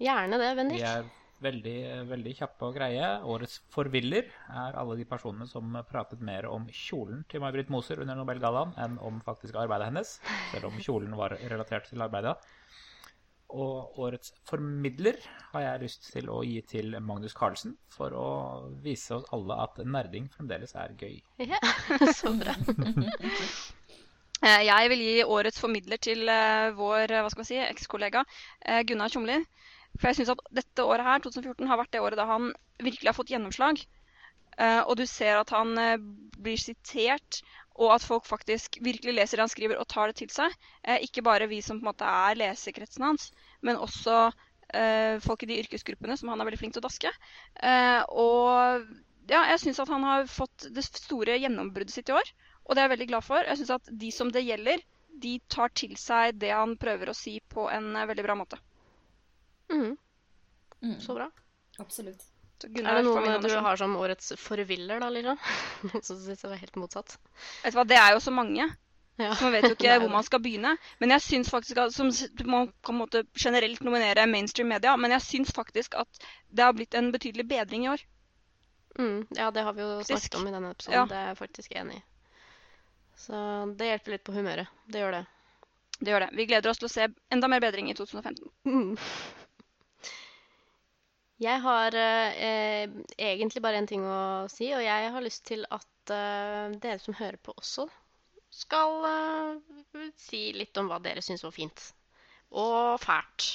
Gjerne det, Bendik. De er veldig, veldig kjappe og greie. Årets forviller er alle de personene som pratet mer om kjolen til May-Britt Moser under Nobelgallaen enn om faktisk arbeidet hennes, selv om kjolen var relatert til arbeidet. Og årets formidler har jeg lyst til å gi til Magnus Carlsen for å vise oss alle at nerding fremdeles er gøy. Ja, så bra. Eh, jeg vil gi årets formidler til eh, vår hva skal si, ekskollega eh, Gunnar Tjomli. For jeg syns at dette året her, 2014, har vært det året da han virkelig har fått gjennomslag. Og du ser at han blir sitert, og at folk faktisk virkelig leser det han skriver og tar det til seg. Ikke bare vi som på en måte er lesekretsen hans, men også folk i de yrkesgruppene som han er veldig flink til å daske. Og ja, jeg syns at han har fått det store gjennombruddet sitt i år. Og det er jeg veldig glad for. Jeg syns at de som det gjelder, de tar til seg det han prøver å si på en eh, veldig bra måte. Mm. Mm. Så bra. Absolutt. Så Er det noen du har som årets forviller, da, Lilla? Noen som syns det var helt motsatt? Vet du hva, Det er jo så mange. Ja. Så man vet jo ikke hvor man skal begynne. Men jeg syns faktisk at som, Man kan måtte generelt nominere mainstream media, men jeg syns faktisk at det har blitt en betydelig bedring i år. Mm, ja, det har vi jo Faktisk. snakket om i denne episoden. Ja. Det er jeg faktisk enig i. Så det hjelper litt på humøret. Det gjør det. Det gjør det. Vi gleder oss til å se enda mer bedring i 2015. Mm. Jeg har eh, egentlig bare én ting å si, og jeg har lyst til at eh, dere som hører på også, skal eh, si litt om hva dere syns var fint. Og fælt.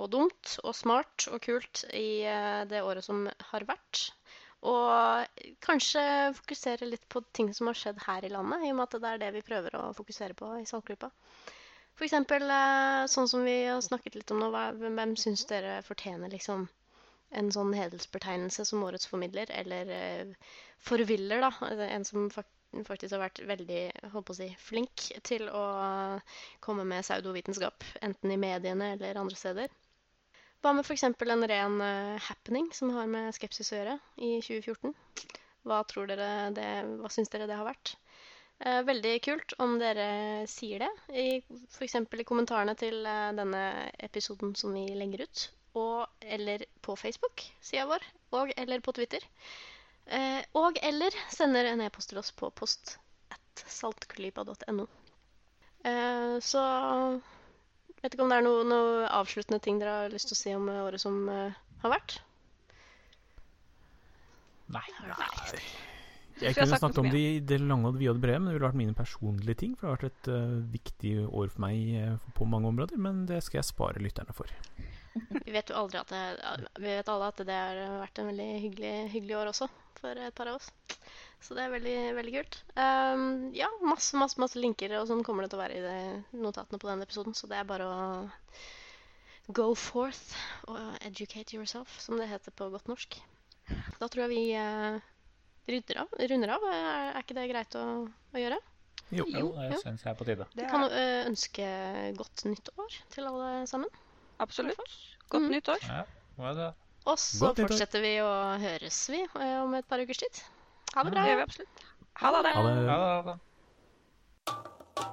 Og dumt og smart og kult i eh, det året som har vært. Og kanskje fokusere litt på ting som har skjedd her i landet, i og med at det er det vi prøver å fokusere på i Saltgruppa. Eksempel eh, sånn som vi har snakket litt om nå, hvem syns dere fortjener liksom en sånn hedersbetegnelse som årets formidler, eller eh, forviller, da. Altså, En som faktisk har vært veldig håper å si, flink til å komme med pseudovitenskap, enten i mediene eller andre steder. Hva med f.eks. en ren eh, happening som har med skepsis å gjøre i 2014? Hva tror dere det, hva syns dere det har vært? Eh, veldig kult om dere sier det, f.eks. i kommentarene til denne episoden som vi legger ut. Og, eller på Facebook-sida vår, og eller på Twitter. Eh, og eller sender en e-post til oss på post at saltklypa.no. Eh, så vet ikke om det er noen noe avsluttende ting dere har lyst til å si om eh, året som eh, har vært? Nei. Nei. Jeg kunne snakket om det i det lange og vide og brede, men det ville vært mine personlige ting. For det har vært et uh, viktig år for meg uh, på mange områder, men det skal jeg spare lytterne for. Vi vet jo aldri at det, vi vet alle at det har vært en veldig hyggelig, hyggelig år også for et par av oss. Så det er veldig, veldig kult. Um, ja, masse, masse, masse linker og sånn kommer det til å være i det notatene på denne episoden, så det er bare å go forth og educate yourself, som det heter på godt norsk. Da tror jeg vi uh, rydder av, runder av. Er, er ikke det greit å, å gjøre? Jo. Jo, Jo, det syns jeg er på tide. Det Vi er kan eh, ønske godt nytt år til alle sammen. Absolutt. Godt Mm. nytt år. Ja, det? Og så Godt fortsetter vi å høres vi eh, om et par ukers tid. Ha det bra. Det gjør vi absolutt. Ha det. Ha det. Ja, da, da.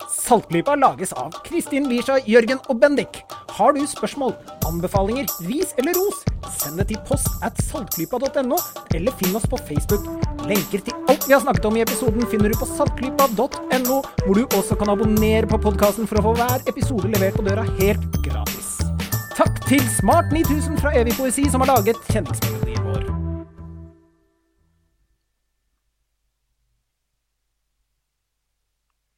Saltklypa lages av Kristin Lisha, Jørgen og Bendik. Har du spørsmål, anbefalinger, ris eller ros, send det til post at saltklypa.no, eller finn oss på Facebook. Lenker til alt vi har snakket om i episoden finner du på saltklypa.no, hvor du også kan abonnere på podkasten for å få hver episode levert på døra helt gratis. Takk til Smart 9000 fra Evig poesi, som har laget kjendismelodien vår.